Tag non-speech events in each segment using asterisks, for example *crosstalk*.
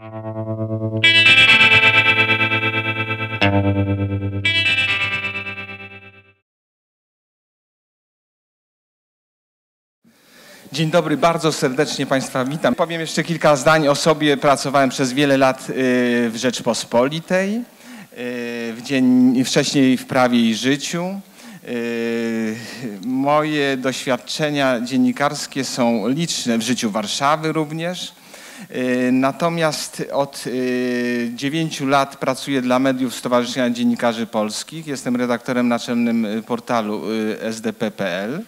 Dzień dobry, bardzo serdecznie Państwa witam. Powiem jeszcze kilka zdań o sobie. Pracowałem przez wiele lat y, w Rzeczpospolitej, y, w dzień, wcześniej w prawie i życiu. Y, moje doświadczenia dziennikarskie są liczne w życiu Warszawy również. Natomiast od dziewięciu lat pracuję dla mediów Stowarzyszenia Dziennikarzy Polskich. Jestem redaktorem naczelnym portalu sdp.pl.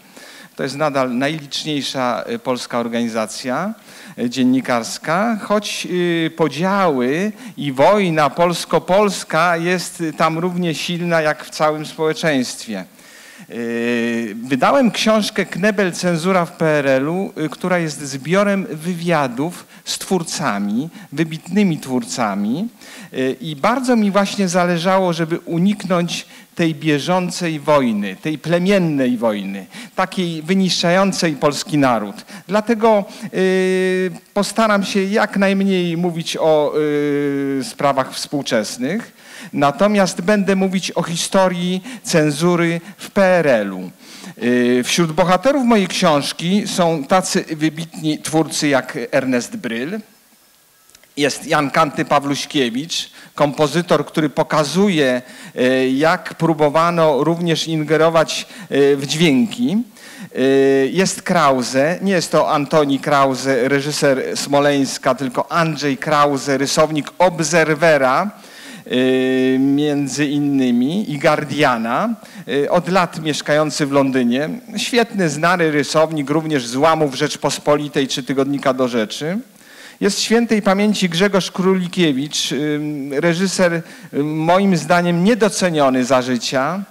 To jest nadal najliczniejsza y, polska organizacja y, dziennikarska, choć y, podziały i wojna polsko-polska jest tam równie silna jak w całym społeczeństwie. Wydałem książkę Knebel Cenzura w PRL-u, która jest zbiorem wywiadów z twórcami, wybitnymi twórcami i bardzo mi właśnie zależało, żeby uniknąć tej bieżącej wojny, tej plemiennej wojny, takiej wyniszczającej polski naród. Dlatego y, postaram się jak najmniej mówić o y, sprawach współczesnych, natomiast będę mówić o historii cenzury w PRL-u. Y, wśród bohaterów mojej książki są tacy wybitni twórcy jak Ernest Bryl, jest Jan Kanty Pawluśkiewicz, kompozytor, który pokazuje, e, jak próbowano również ingerować e, w dźwięki. Jest Krause, nie jest to Antoni Krause, reżyser Smoleńska, tylko Andrzej Krause, rysownik Obserwera, między innymi i Guardiana, od lat mieszkający w Londynie. Świetny, znany rysownik, również z łamów Rzeczpospolitej czy Tygodnika do Rzeczy. Jest świętej pamięci Grzegorz Królikiewicz, reżyser moim zdaniem niedoceniony za życia.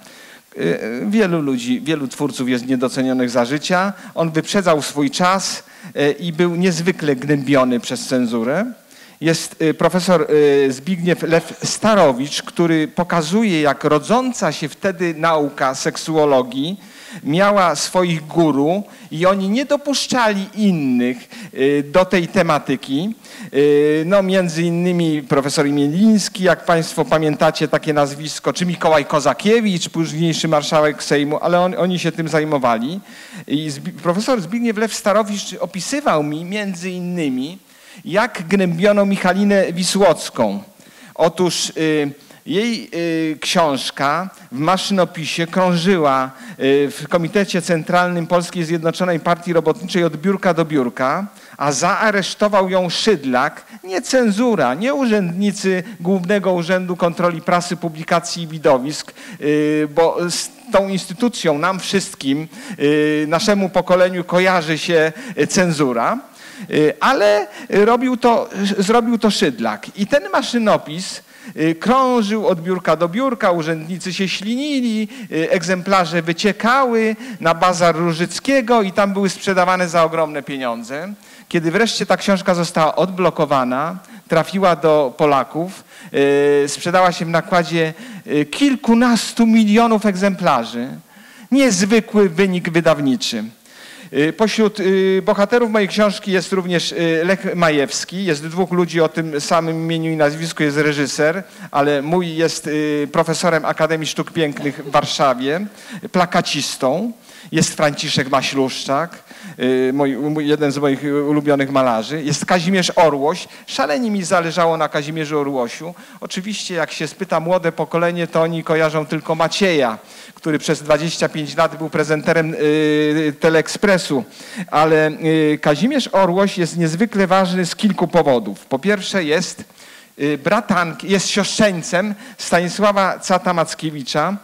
Y, wielu ludzi, wielu twórców jest niedocenionych za życia. On wyprzedzał swój czas y, i był niezwykle gnębiony przez cenzurę. Jest y, profesor Zbigniew Lew Starowicz, który pokazuje, jak rodząca się wtedy nauka seksuologii miała swoich guru i oni nie dopuszczali innych y, do tej tematyki. Y, no między innymi profesor Imieliński, jak Państwo pamiętacie takie nazwisko, czy Mikołaj Kozakiewicz, późniejszy marszałek Sejmu, ale on, oni się tym zajmowali. I profesor Zbigniew Lew Starowicz opisywał mi między innymi, jak gnębiono Michalinę Wisłocką. Otóż y, jej y, książka w maszynopisie krążyła y, w Komitecie Centralnym Polskiej Zjednoczonej Partii Robotniczej od biurka do biurka, a zaaresztował ją Szydlak, nie cenzura, nie urzędnicy Głównego Urzędu Kontroli Prasy, Publikacji i Widowisk, y, bo z tą instytucją nam wszystkim, naszemu pokoleniu kojarzy się cenzura ale robił to, zrobił to Szydlak. I ten maszynopis Y, krążył od biurka do biurka, urzędnicy się ślinili, y, egzemplarze wyciekały na bazar Różyckiego i tam były sprzedawane za ogromne pieniądze. Kiedy wreszcie ta książka została odblokowana, trafiła do Polaków, y, sprzedała się w nakładzie kilkunastu milionów egzemplarzy. Niezwykły wynik wydawniczy. Y, pośród y, bohaterów mojej książki jest również y, Lech Majewski. Jest dwóch ludzi o tym samym imieniu i nazwisku. Jest reżyser, ale mój jest profesorem Akademii Sztuk Pięknych w Warszawie, plakacistą. Jest Franciszek Maśluszczak, mój, jeden z moich ulubionych malarzy. Jest Kazimierz Orłoś. Szalenie mi zależało na Kazimierzu Orłosiu. Oczywiście jak się spyta młode pokolenie, to oni kojarzą tylko Macieja, który przez 25 lat był prezenterem y, Teleekspresu. Ale y, Kazimierz Orłoś jest niezwykle ważny z kilku powodów. Po pierwsze jest y, bratank, jest siostrzeńcem Stanisława Cata Mackiewicza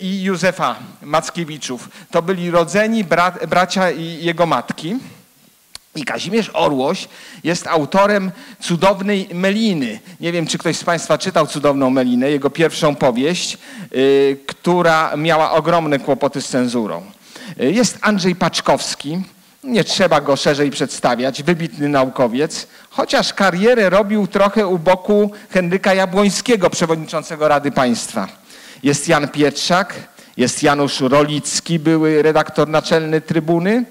i Józefa Mackiewiczów. To byli rodzeni bracia i jego matki. I Kazimierz Orłoś jest autorem cudownej Meliny. Nie wiem, czy ktoś z Państwa czytał cudowną Melinę, jego pierwszą powieść, yy, która miała ogromne kłopoty z cenzurą. Jest Andrzej Paczkowski, nie trzeba go szerzej przedstawiać, wybitny naukowiec, chociaż karierę robił trochę u boku Henryka Jabłońskiego, przewodniczącego Rady Państwa. Jest Jan Pietrzak, jest Janusz Rolicki, były redaktor naczelny Trybuny,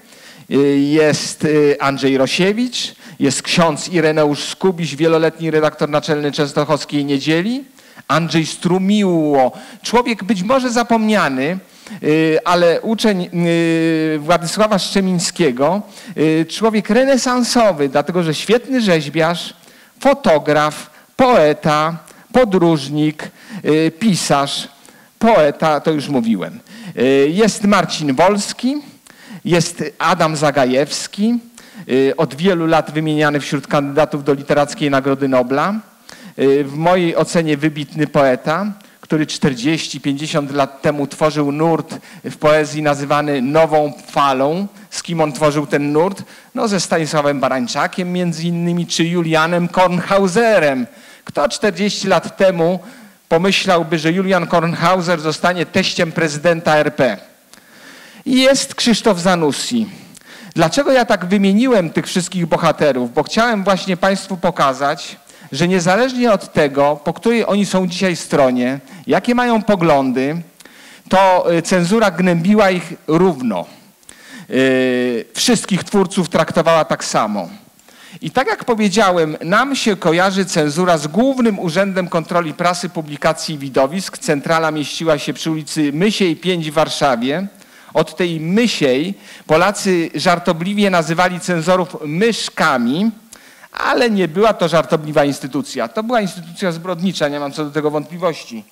Y, jest y, Andrzej Rosiewicz, jest ksiądz Ireneusz Skubiś, wieloletni redaktor naczelny Częstochowskiej Niedzieli, Andrzej Strumiło, człowiek być może zapomniany, ale uczeń y, Władysława Szczemińskiego, y, człowiek renesansowy, dlatego że świetny rzeźbiarz, fotograf, poeta, podróżnik, pisarz, poeta, to już mówiłem. Jest Marcin Wolski, jest Adam Zagajewski, od wielu lat wymieniany wśród kandydatów do Literackiej Nagrody Nobla. Y, w mojej ocenie wybitny poeta, który 40-50 lat temu tworzył nurt w poezji nazywany Nową Falą. Z kim on tworzył ten nurt? No ze Stanisławem Barańczakiem między innymi, czy Julianem Kornhauserem. Kto 40 lat temu pomyślałby, że Julian Kornhauser zostanie teściem prezydenta RP? Jest Krzysztof Zanussi. Dlaczego ja tak wymieniłem tych wszystkich bohaterów? Bo chciałem właśnie Państwu pokazać, że niezależnie od tego, po której oni są dzisiaj stronie, jakie mają poglądy, to y, cenzura gnębiła ich równo. Y, wszystkich twórców traktowała tak samo. I tak jak powiedziałem, nam się kojarzy cenzura z Głównym Urzędem Kontroli Prasy, Publikacji i Widowisk. Centrala mieściła się przy ulicy Mysiej 5 w Warszawie. Od tej Mysiej Polacy żartobliwie nazywali cenzorów myszkami, ale nie była to żartobliwa instytucja. To była instytucja zbrodnicza, nie mam co do tego wątpliwości.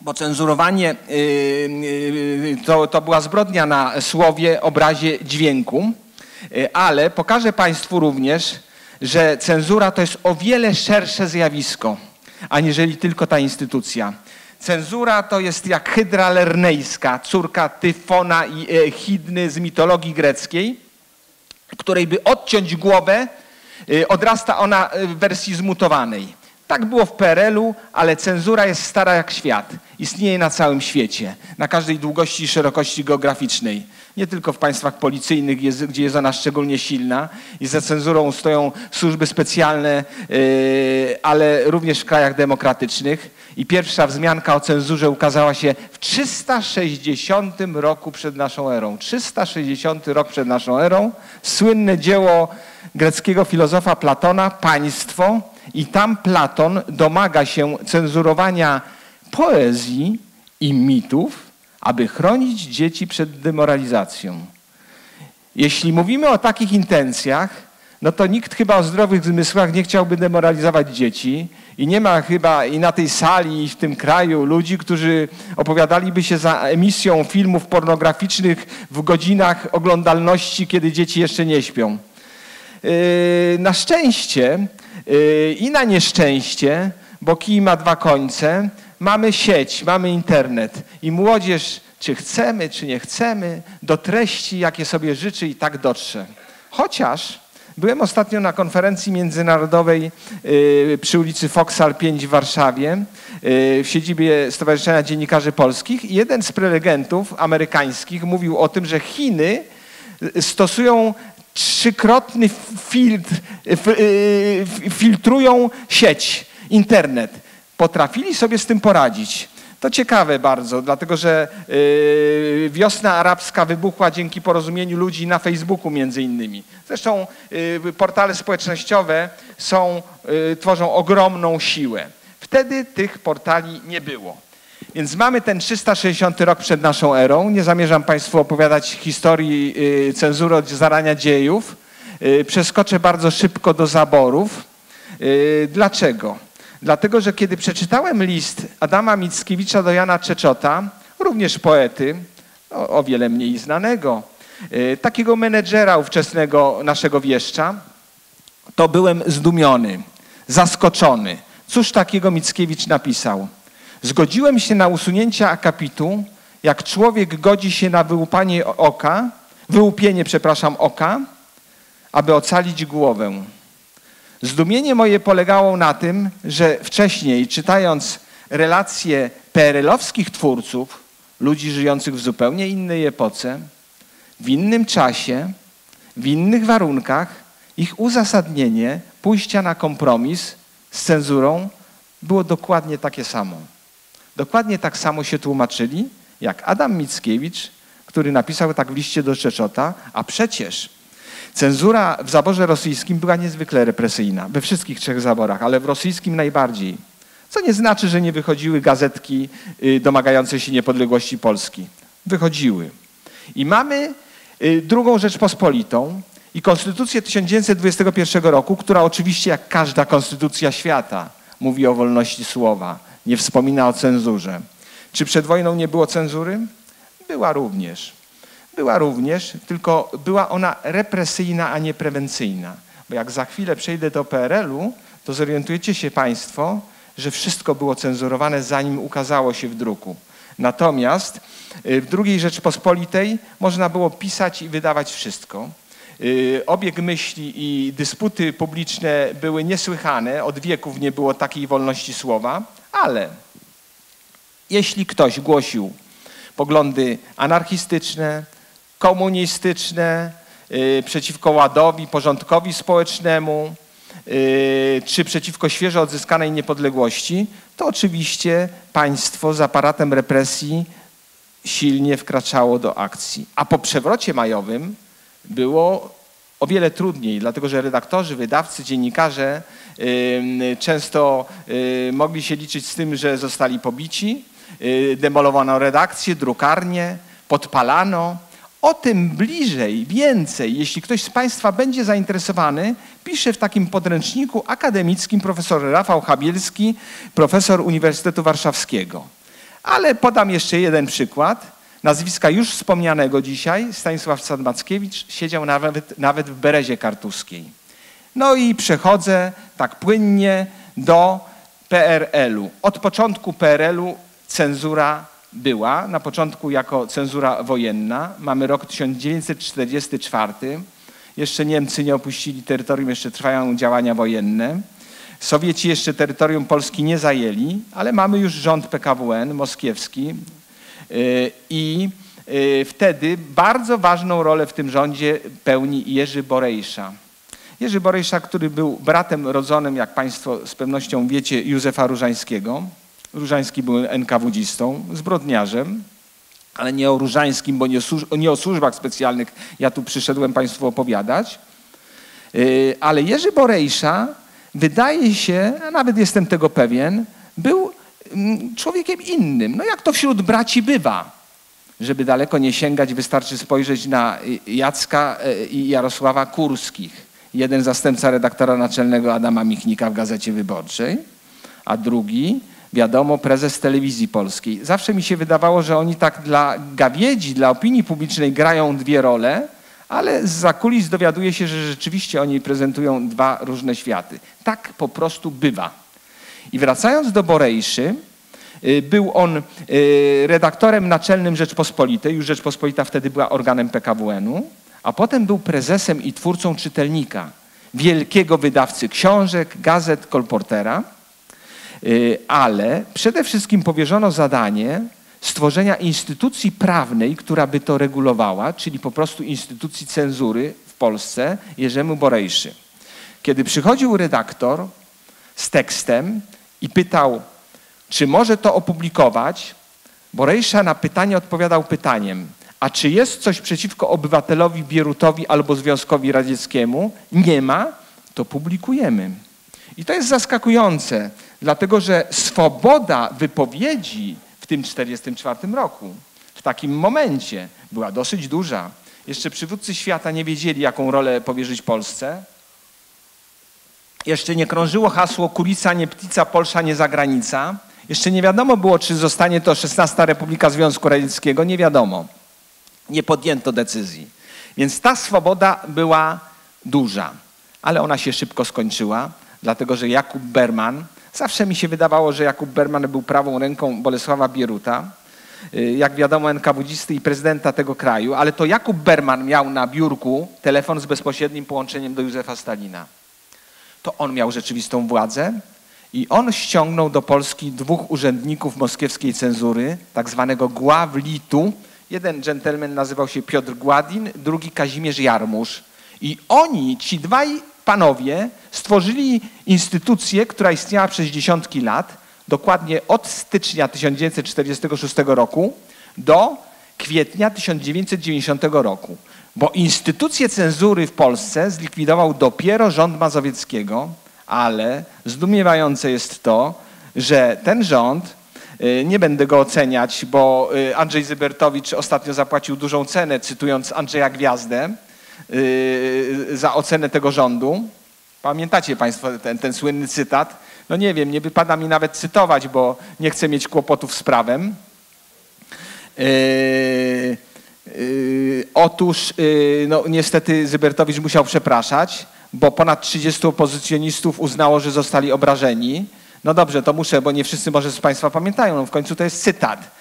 Bo cenzurowanie yy, yy, to, to była zbrodnia na słowie, obrazie, dźwięku, yy, ale pokażę Państwu również, że cenzura to jest o wiele szersze zjawisko, aniżeli tylko ta instytucja. Cenzura to jest jak hydra lernejska, córka Tyfona i Echidny z mitologii greckiej której by odciąć głowę, y, odrasta ona y, w wersji zmutowanej. Tak było w PRL-u, ale cenzura jest stara jak świat. Istnieje na całym świecie, na każdej długości i szerokości geograficznej. Nie tylko w państwach policyjnych, gdzie jest ona szczególnie silna i za cenzurą stoją służby specjalne, y, ale również w krajach demokratycznych. I pierwsza wzmianka o cenzurze ukazała się w 360 roku przed naszą erą. 360 rok przed naszą erą. Słynne dzieło greckiego filozofa Platona, Państwo. I tam Platon domaga się cenzurowania poezji i mitów, aby chronić dzieci przed demoralizacją. Jeśli mówimy o takich intencjach, no to nikt chyba o zdrowych zmysłach nie chciałby demoralizować dzieci i nie ma chyba i na tej sali, i w tym kraju ludzi, którzy opowiadaliby się za emisją filmów pornograficznych w godzinach oglądalności, kiedy dzieci jeszcze nie śpią. Yy, na szczęście yy, i na nieszczęście, bo kij ma dwa końce, mamy sieć, mamy internet i młodzież, czy chcemy, czy nie chcemy, do treści, jakie sobie życzy i tak dotrze. Chociaż Byłem ostatnio na konferencji międzynarodowej y, przy ulicy Foksal 5 w Warszawie, y, w siedzibie Stowarzyszenia Dziennikarzy Polskich i jeden z prelegentów amerykańskich mówił o tym, że Chiny y, stosują trzykrotny filtr, filtrują sieć, internet. Potrafili sobie z tym poradzić. To ciekawe bardzo, dlatego że yy, wiosna arabska wybuchła dzięki porozumieniu ludzi na Facebooku między innymi. Zresztą yy, portale społecznościowe są, yy, tworzą ogromną siłę. Wtedy tych portali nie było. Więc mamy ten 360 rok przed naszą erą. Nie zamierzam Państwu opowiadać historii yy, cenzury od zarania dziejów. Yy, przeskoczę bardzo szybko do zaborów. Yy, dlaczego? Dlatego, że kiedy przeczytałem list Adama Mickiewicza do Jana Czeczota, również poety, o, o wiele mniej znanego, y, takiego menedżera ówczesnego naszego wieszcza, to byłem zdumiony, zaskoczony. Cóż takiego Mickiewicz napisał? Zgodziłem się na usunięcie akapitu, jak człowiek godzi się na wyłupanie oka, wyłupienie, przepraszam, oka, aby ocalić głowę. Zdumienie moje polegało na tym, że wcześniej, czytając relacje PRL-owskich twórców, ludzi żyjących w zupełnie innej epoce, w innym czasie, w innych warunkach, ich uzasadnienie pójścia na kompromis z cenzurą było dokładnie takie samo. Dokładnie tak samo się tłumaczyli, jak Adam Mickiewicz, który napisał tak w liście do Czeczota, a przecież Cenzura w zaborze rosyjskim była niezwykle represyjna, we wszystkich trzech zaborach, ale w rosyjskim najbardziej. Co nie znaczy, że nie wychodziły gazetki y, domagające się niepodległości Polski. Wychodziły. I mamy y, drugą Rzeczpospolitą i konstytucję 1921 roku, która oczywiście jak każda konstytucja świata mówi o wolności słowa, nie wspomina o cenzurze. Czy przed wojną nie było cenzury? Była również. Była również, tylko była ona represyjna, a nie prewencyjna. Bo jak za chwilę przejdę do PRL-u, to zorientujecie się Państwo, że wszystko było cenzurowane, zanim ukazało się w druku. Natomiast y, w II Rzeczpospolitej można było pisać i wydawać wszystko. Y, obieg myśli i dysputy publiczne były niesłychane, od wieków nie było takiej wolności słowa, ale jeśli ktoś głosił poglądy anarchistyczne, komunistyczne, y, przeciwko ładowi, porządkowi społecznemu, y, czy przeciwko świeżo odzyskanej niepodległości, to oczywiście państwo z aparatem represji silnie wkraczało do akcji. A po przewrocie majowym było o wiele trudniej, dlatego że redaktorzy, wydawcy, dziennikarze często y, mogli się liczyć z tym, że zostali pobici, demolowano redakcje, drukarnie, podpalano, o tym bliżej, więcej, jeśli ktoś z Państwa będzie zainteresowany, pisze w takim podręczniku akademickim profesor Rafał Habielski, profesor Uniwersytetu Warszawskiego. Ale podam jeszcze jeden przykład. Nazwiska już wspomnianego dzisiaj, Stanisław Sadmackiewicz, siedział nawet, nawet w Berezie Kartuskiej. No i przechodzę tak płynnie do PRL-u. Od początku PRL-u cenzura była na początku jako cenzura wojenna. Mamy rok 1944. Jeszcze Niemcy nie opuścili terytorium, jeszcze trwają działania wojenne. Sowieci jeszcze terytorium Polski nie zajęli, ale mamy już rząd PKWN moskiewski y, i y, wtedy bardzo ważną rolę w tym rządzie pełni Jerzy Borejsza. Jerzy Borejsza, który był bratem rodzonym, jak Państwo z pewnością wiecie, Józefa Różańskiego. Różański był NKWDzistą, zbrodniarzem, ale nie o Różańskim, bo nie o, nie o służbach specjalnych ja tu przyszedłem Państwu opowiadać. Y, ale Jerzy Borejsza, wydaje się, a nawet jestem tego pewien, był mm, człowiekiem innym. No jak to wśród braci bywa. Żeby daleko nie sięgać, wystarczy spojrzeć na Jacka y, i Jarosława Kurskich. Jeden zastępca redaktora naczelnego Adama Michnika w Gazecie Wyborczej, a drugi wiadomo, prezes telewizji polskiej. Zawsze mi się wydawało, że oni tak dla gawiedzi, dla opinii publicznej grają dwie role, ale z zakulis dowiaduje się, że rzeczywiście oni prezentują dwa różne światy. Tak po prostu bywa. I wracając do Borejszy, y, był on y, redaktorem naczelnym Rzeczpospolitej, już Rzeczpospolita wtedy była organem PKWN-u, a potem był prezesem i twórcą czytelnika, wielkiego wydawcy książek, gazet, kolportera. Y, ale przede wszystkim powierzono zadanie stworzenia instytucji prawnej, która by to regulowała, czyli po prostu instytucji cenzury w Polsce Jerzemu Borejszy. Kiedy przychodził redaktor z tekstem i pytał, czy może to opublikować, Borejsza na pytanie odpowiadał pytaniem, a czy jest coś przeciwko obywatelowi Bierutowi albo Związkowi Radzieckiemu? Nie ma, to publikujemy. I to jest zaskakujące, dlatego że swoboda wypowiedzi w tym 1944 roku, w takim momencie, była dosyć duża. Jeszcze przywódcy świata nie wiedzieli, jaką rolę powierzyć Polsce. Jeszcze nie krążyło hasło Kurica, nie Ptica, Polsza, nie zagranica. Jeszcze nie wiadomo było, czy zostanie to 16 Republika Związku Radzieckiego. Nie wiadomo. Nie podjęto decyzji. Więc ta swoboda była duża, ale ona się szybko skończyła dlatego że Jakub Berman, zawsze mi się wydawało, że Jakub Berman był prawą ręką Bolesława Bieruta, y, jak wiadomo NKWDzisty i prezydenta tego kraju, ale to Jakub Berman miał na biurku telefon z bezpośrednim połączeniem do Józefa Stalina. To on miał rzeczywistą władzę i on ściągnął do Polski dwóch urzędników moskiewskiej cenzury, tak zwanego Gławlitu. Jeden dżentelmen nazywał się Piotr Gładin, drugi Kazimierz Jarmusz. I oni, ci dwaj panowie stworzyli instytucję, która istniała przez dziesiątki lat, dokładnie od stycznia 1946 roku do kwietnia 1990 roku. Bo instytucję cenzury w Polsce zlikwidował dopiero rząd Mazowieckiego, ale zdumiewające jest to, że ten rząd, y, nie będę go oceniać, bo y, Andrzej Zybertowicz ostatnio zapłacił dużą cenę, cytując Andrzeja Gwiazdę, za ocenę tego rządu. Pamiętacie Państwo ten, ten słynny cytat? No nie wiem, nie wypada mi nawet cytować, bo nie chcę mieć kłopotów z prawem. Yy, yy, otóż no, niestety Zybertowicz musiał przepraszać, bo ponad 30 opozycjonistów uznało, że zostali obrażeni. No dobrze, to muszę, bo nie wszyscy może z Państwa pamiętają. No w końcu to jest cytat.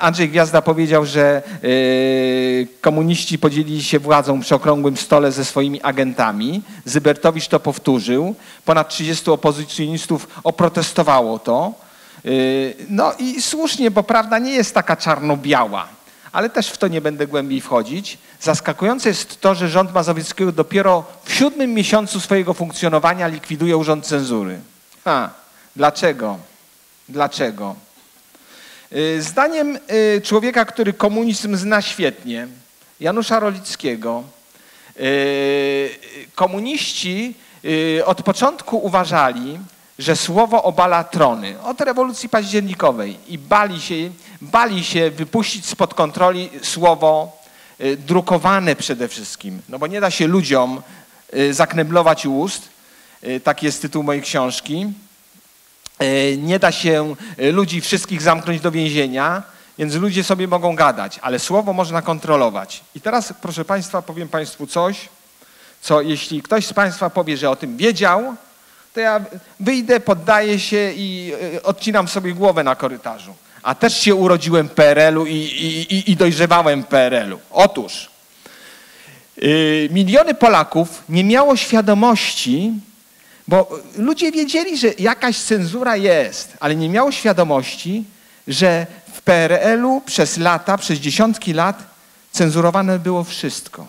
Andrzej Gwiazda powiedział, że komuniści podzielili się władzą przy okrągłym stole ze swoimi agentami. Zybertowicz to powtórzył. Ponad 30 opozycjonistów oprotestowało to. No i słusznie, bo prawda nie jest taka czarno-biała, ale też w to nie będę głębiej wchodzić. Zaskakujące jest to, że rząd Mazowieckiego dopiero w siódmym miesiącu swojego funkcjonowania likwiduje urząd cenzury. Dlaczego? Dlaczego? Zdaniem człowieka, który komunizm zna świetnie, Janusza Rolickiego, komuniści od początku uważali, że słowo obala trony od rewolucji październikowej i bali się, bali się wypuścić spod kontroli słowo y, drukowane przede wszystkim. No bo nie da się ludziom y, zakneblować ust, y, taki jest tytuł mojej książki. Nie da się ludzi wszystkich zamknąć do więzienia, więc ludzie sobie mogą gadać, ale słowo można kontrolować. I teraz, proszę Państwa, powiem Państwu coś, co jeśli ktoś z Państwa powie, że o tym wiedział, to ja wyjdę, poddaję się i e, odcinam sobie głowę na korytarzu. A też się urodziłem w PRL-u i, i, i dojrzewałem w PRL-u. Otóż yy, miliony Polaków nie miało świadomości, bo ludzie wiedzieli, że jakaś cenzura jest, ale nie miało świadomości, że w PRL-u przez lata, przez dziesiątki lat cenzurowane było wszystko.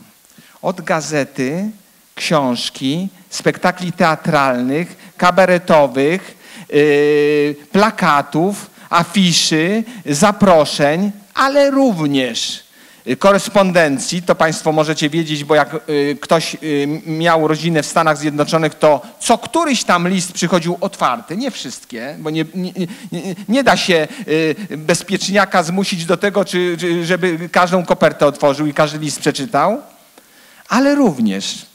Od gazety, książki, spektakli teatralnych, kabaretowych, yy, plakatów, afiszy, zaproszeń, ale również korespondencji, to Państwo możecie wiedzieć, bo jak y, ktoś y, miał rodzinę w Stanach Zjednoczonych, to co któryś tam list przychodził otwarty, nie wszystkie, bo nie, nie, nie, da się y, bezpieczniaka zmusić do tego, czy, żeby każdą kopertę otworzył i każdy list przeczytał, ale również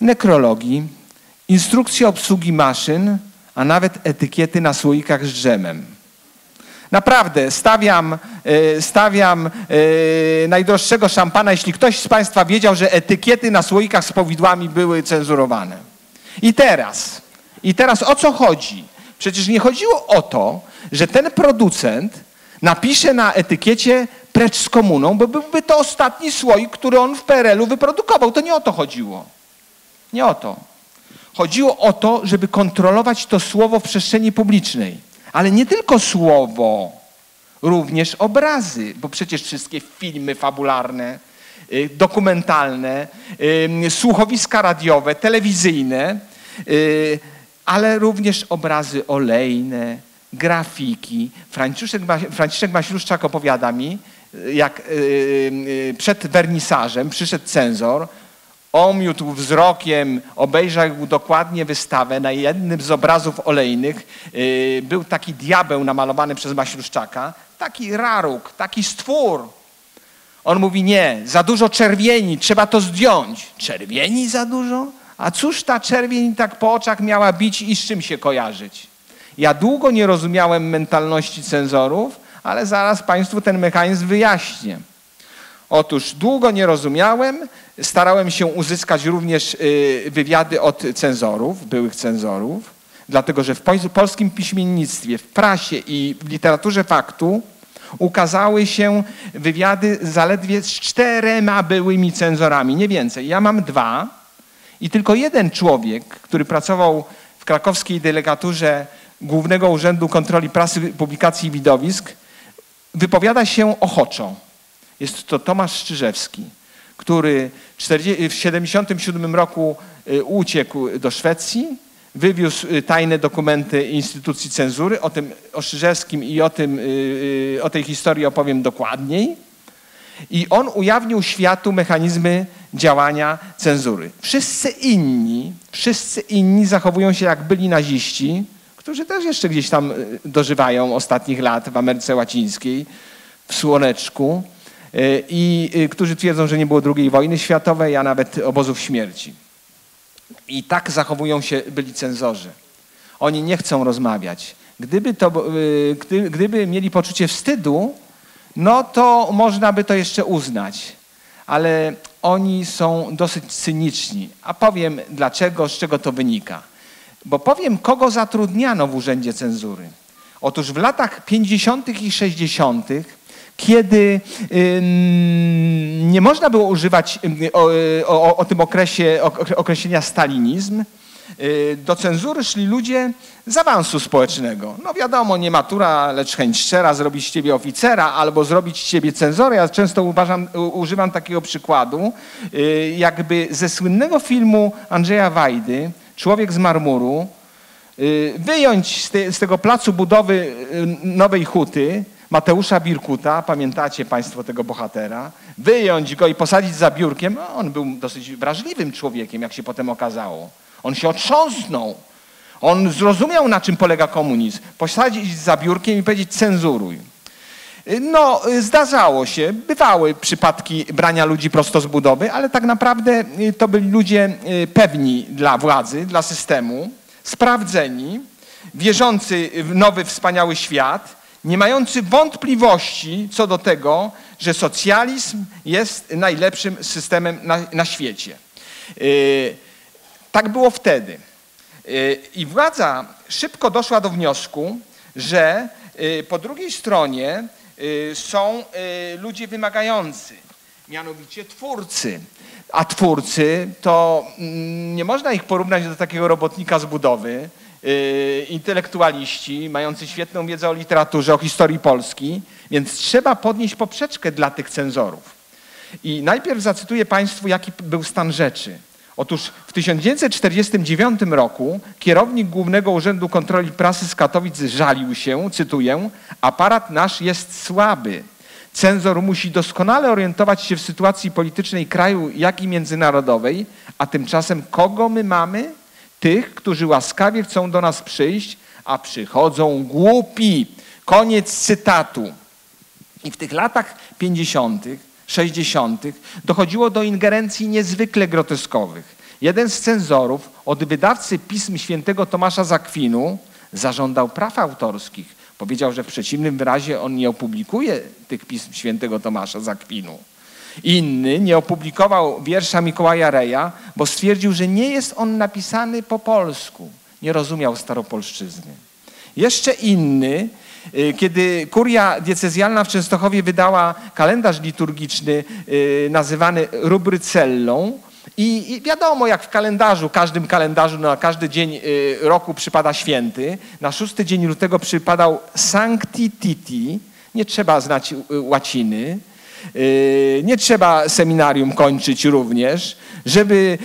nekrologii, instrukcje obsługi maszyn, a nawet etykiety na słoikach z drzemem. Naprawdę, stawiam, e, stawiam e, najdroższego szampana, jeśli ktoś z Państwa wiedział, że etykiety na słoikach z powidłami były cenzurowane. I teraz, i teraz o co chodzi? Przecież nie chodziło o to, że ten producent napisze na etykiecie precz z komuną, bo byłby to ostatni słoik, który on w PRL-u wyprodukował. To nie o to chodziło. Nie o to. Chodziło o to, żeby kontrolować to słowo w przestrzeni publicznej. Ale nie tylko słowo, również obrazy, bo przecież wszystkie filmy fabularne, y, dokumentalne, y, słuchowiska radiowe, telewizyjne, y, ale również obrazy olejne, grafiki. Franciszek, Franciszek Maśluszczak opowiada mi, jak przed wernisażem przyszedł cenzor, omiótł wzrokiem, obejrzał dokładnie wystawę. Na jednym z obrazów olejnych yy, był taki diabeł namalowany przez Maśluszczaka, taki raruk, taki stwór. On mówi, nie, za dużo czerwieni, trzeba to zdjąć. Czerwieni za dużo? A cóż ta czerwień tak po oczach miała bić i z czym się kojarzyć? Ja długo nie rozumiałem mentalności cenzorów, ale zaraz Państwu ten mechanizm wyjaśnię. Otóż długo nie rozumiałem, starałem się uzyskać również y, wywiady od cenzorów, byłych cenzorów, dlatego że w polskim piśmiennictwie, w prasie i w literaturze faktu ukazały się wywiady zaledwie z czterema byłymi cenzorami, nie więcej. Ja mam dwa i tylko jeden człowiek, który pracował w krakowskiej delegaturze Głównego Urzędu Kontroli Prasy, Publikacji i Widowisk, wypowiada się ochoczo. Jest to Tomasz Szczyżewski, który w 1977 roku y, uciekł do Szwecji, wywiózł y, tajne dokumenty instytucji cenzury. O tym, o Szczyżewskim i o, tym, y, o tej historii opowiem dokładniej. I on ujawnił światu mechanizmy działania cenzury. Wszyscy inni, wszyscy inni zachowują się jak byli naziści, którzy też jeszcze gdzieś tam dożywają ostatnich lat w Ameryce Łacińskiej, w Słoneczku i y, którzy twierdzą, że nie było II wojny światowej, a nawet obozów śmierci. I tak zachowują się byli cenzorzy. Oni nie chcą rozmawiać. Gdyby, to, gdy, gdyby mieli poczucie wstydu, no to można by to jeszcze uznać. Ale oni są dosyć cyniczni. A powiem dlaczego, z czego to wynika. Bo powiem, kogo zatrudniano w Urzędzie Cenzury. Otóż w latach 50. i 60., kiedy nie można było używać o, o, o tym okresie określenia stalinizm, y, do cenzury szli ludzie z awansu społecznego. No wiadomo, nie matura, lecz chęć szczera zrobić z ciebie oficera albo zrobić z ciebie cenzorę. Ja często uważam, używam takiego przykładu, y, jakby ze słynnego filmu Andrzeja Wajdy, Człowiek z marmuru, y, wyjąć z, te, z tego placu budowy y, nowej huty Mateusza Birkuta, pamiętacie Państwo tego bohatera, wyjąć go i posadzić za biurkiem. No, on był dosyć wrażliwym człowiekiem, jak się potem okazało. On się otrząsnął. On zrozumiał, na czym polega komunizm. Posadzić za biurkiem i powiedzieć cenzuruj. No, zdarzało się, bywały przypadki brania ludzi prosto z budowy, ale tak naprawdę y, to byli ludzie y, pewni dla władzy, dla systemu, sprawdzeni, wierzący w nowy, wspaniały świat, nie mający wątpliwości co do tego, że socjalizm jest najlepszym systemem na, na świecie. Y, tak było wtedy. I władza szybko doszła do wniosku, że po drugiej stronie Y, są y, ludzie wymagający, mianowicie twórcy. A twórcy to mm, nie można ich porównać do takiego robotnika z budowy, y, intelektualiści mający świetną wiedzę o literaturze, o historii Polski, więc trzeba podnieść poprzeczkę dla tych cenzorów. I najpierw zacytuję Państwu, jaki był stan rzeczy. Otóż w 1949 roku kierownik Głównego Urzędu Kontroli Prasy z Katowic żalił się, cytuję, aparat nasz jest słaby. Cenzor musi doskonale orientować się w sytuacji politycznej kraju, jak i międzynarodowej, a tymczasem kogo my mamy? Tych, którzy łaskawie chcą do nas przyjść, a przychodzą głupi. Koniec cytatu. I w tych latach 50 60. dochodziło do ingerencji niezwykle groteskowych. Jeden z cenzorów od wydawcy pism świętego Tomasza Zakwinu zażądał praw autorskich. Powiedział, że w przeciwnym razie on nie opublikuje tych pism świętego Tomasza Zakwinu. Inny nie opublikował wiersza Mikołaja Reja, bo stwierdził, że nie jest on napisany po polsku. Nie rozumiał staropolszczyzny. Jeszcze inny Y, kiedy kuria diecezjalna w Częstochowie wydała kalendarz liturgiczny y, nazywany rubrycellą, i, wiadomo, jak w kalendarzu, każdym kalendarzu na każdy dzień y, roku przypada święty. Na szósty dzień lutego przypadał Sancti Titi. Nie trzeba znać łaciny. Nie trzeba seminarium kończyć również, żeby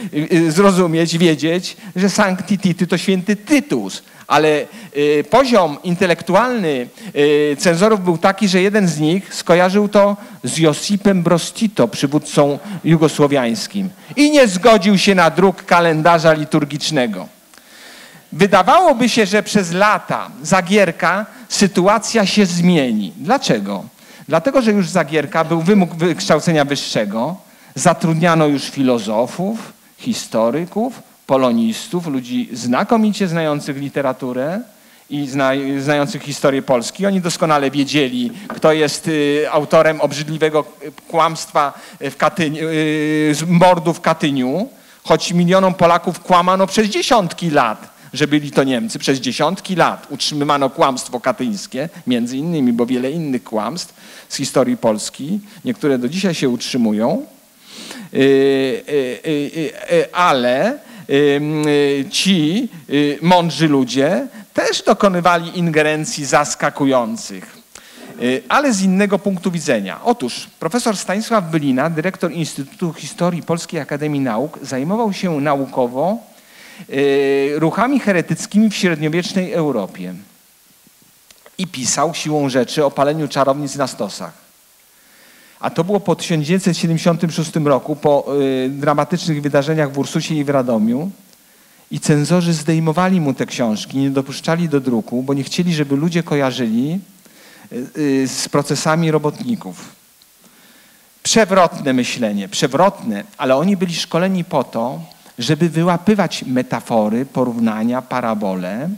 zrozumieć, wiedzieć, że Sancti Titi to święty Tytus ale y, poziom intelektualny cenzorów był taki, że jeden z nich skojarzył to z Josipem Brostito, przywódcą jugosłowiańskim i nie zgodził się na druk kalendarza liturgicznego. Wydawałoby się, że przez lata Zagierka sytuacja się zmieni. Dlaczego? Dlatego, że już Zagierka był wymóg wykształcenia wyższego, zatrudniano już filozofów, historyków, polonistów, ludzi znakomicie znających literaturę i zna, znających historię Polski. Oni doskonale wiedzieli, kto jest y, autorem obrzydliwego kłamstwa w Katyniu, y, mordu w Katyniu, choć milionom Polaków kłamano przez dziesiątki lat że byli to Niemcy. Przez dziesiątki lat utrzymywano kłamstwo katyńskie, między innymi, bo wiele innych kłamstw z historii Polski, niektóre do dzisiaj się utrzymują, y, ale Y, ci y, mądrzy ludzie też dokonywali ingerencji zaskakujących, y, ale z innego punktu widzenia. Otóż profesor Stanisław Bylina, dyrektor Instytutu Historii Polskiej Akademii Nauk, zajmował się naukowo ruchami heretyckimi w średniowiecznej Europie i pisał siłą rzeczy o paleniu czarownic na stosach. A to było po 1976 roku, po y, dramatycznych wydarzeniach w Ursusie i w Radomiu. I cenzorzy zdejmowali mu te książki, nie dopuszczali do druku, bo nie chcieli, żeby ludzie kojarzyli y, y, z procesami robotników. Przewrotne myślenie, przewrotne, ale oni byli szkoleni po to, żeby wyłapywać metafory, porównania, parabole,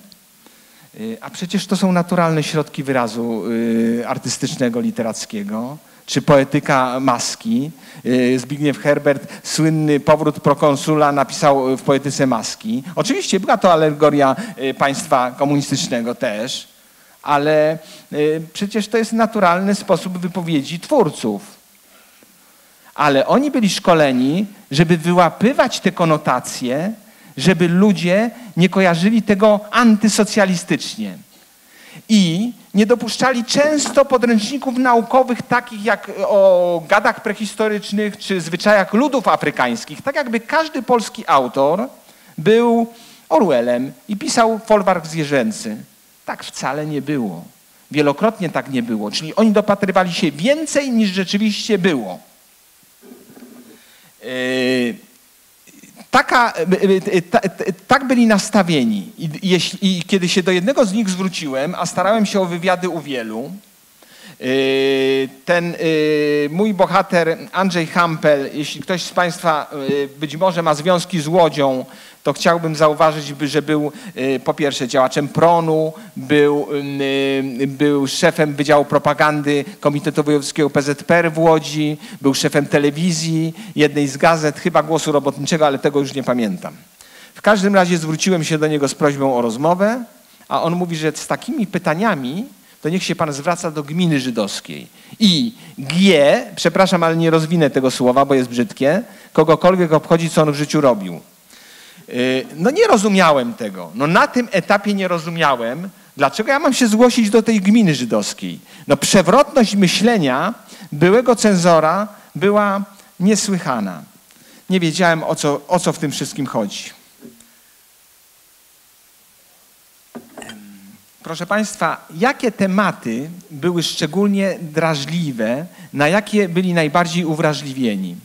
y, a przecież to są naturalne środki wyrazu y, artystycznego, literackiego, czy poetyka maski. Y, Zbigniew Herbert, słynny powrót prokonsula, napisał w poetyce maski. Oczywiście była to alegoria państwa komunistycznego też, ale przecież to jest naturalny sposób wypowiedzi twórców ale oni byli szkoleni, żeby wyłapywać te konotacje, żeby ludzie nie kojarzyli tego antysocjalistycznie. I nie dopuszczali często podręczników naukowych takich jak o gadach prehistorycznych czy zwyczajach ludów afrykańskich. Tak jakby każdy polski autor był Orwellem i pisał folwark zwierzęcy. Tak wcale nie było. Wielokrotnie tak nie było. Czyli oni dopatrywali się więcej niż rzeczywiście było. Yy, taka, tak byli nastawieni. I, kiedy się do jednego z nich zwróciłem, a starałem się o wywiady u wielu, yy, ten yy, mój bohater Andrzej Hampel, jeśli ktoś z Państwa być może ma związki z Łodzią, to chciałbym zauważyć, że był y, po pierwsze działaczem PRON-u, był, y, był szefem Wydziału Propagandy Komitetu Wojewódzkiego PZPR w Łodzi, był szefem telewizji, jednej z gazet, chyba Głosu Robotniczego, ale tego już nie pamiętam. W każdym razie zwróciłem się do niego z prośbą o rozmowę, a on mówi, że z takimi pytaniami to niech się pan zwraca do gminy żydowskiej. I G, przepraszam, ale nie rozwinę tego słowa, bo jest brzydkie, kogokolwiek obchodzi, co on w życiu robił. Y, no nie rozumiałem tego. No na tym etapie nie rozumiałem, dlaczego ja mam się zgłosić do tej gminy żydowskiej. No przewrotność myślenia byłego cenzora była niesłychana. Nie wiedziałem, o co, o co w tym wszystkim chodzi. Proszę Państwa, jakie tematy były szczególnie drażliwe, na jakie byli najbardziej uwrażliwieni?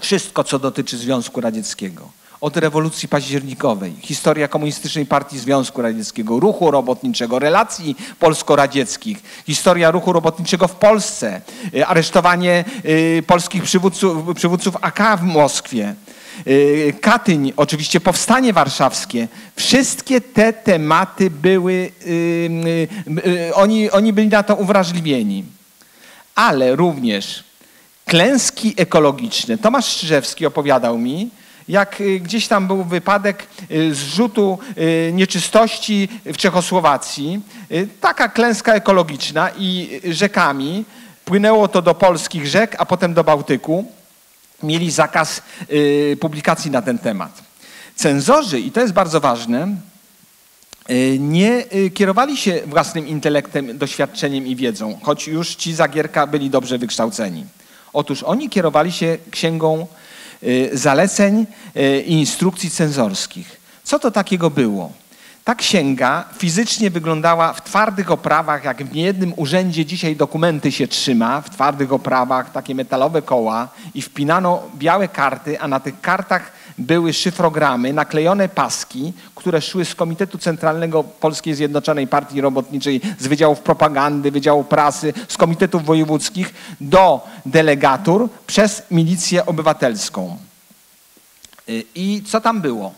Wszystko, co dotyczy Związku Radzieckiego od rewolucji październikowej, historia komunistycznej partii Związku Radzieckiego, ruchu robotniczego, relacji polsko-radzieckich, historia ruchu robotniczego w Polsce, y, aresztowanie y, polskich przywódców, przywódców AK w Moskwie, y, Katyń, oczywiście powstanie warszawskie. Wszystkie te tematy były, oni, oni byli na to uwrażliwieni. Ale również klęski ekologiczne. Tomasz Strzyżewski opowiadał mi, jak y, gdzieś tam był wypadek y, zrzutu y, nieczystości w Czechosłowacji, taka klęska ekologiczna i rzekami, płynęło to do polskich rzek, a potem do Bałtyku, mieli zakaz publikacji na ten temat. Cenzorzy, i to jest bardzo ważne, nie kierowali się własnym intelektem, doświadczeniem i wiedzą, choć już ci Zagierka byli dobrze wykształceni. Otóż oni kierowali się księgą zaleceń y, i instrukcji cenzorskich. Co to takiego było? Ta księga fizycznie wyglądała w twardych oprawach, jak w niejednym urzędzie dzisiaj dokumenty się trzyma, w twardych oprawach, takie metalowe koła i wpinano białe karty, a na tych kartach były szyfrogramy, naklejone paski, które szły z Komitetu Centralnego Polskiej Zjednoczonej Partii Robotniczej, z Wydziałów Propagandy, Wydziału Prasy, z Komitetów Wojewódzkich do delegatur przez Milicję Obywatelską. Y, I co tam było?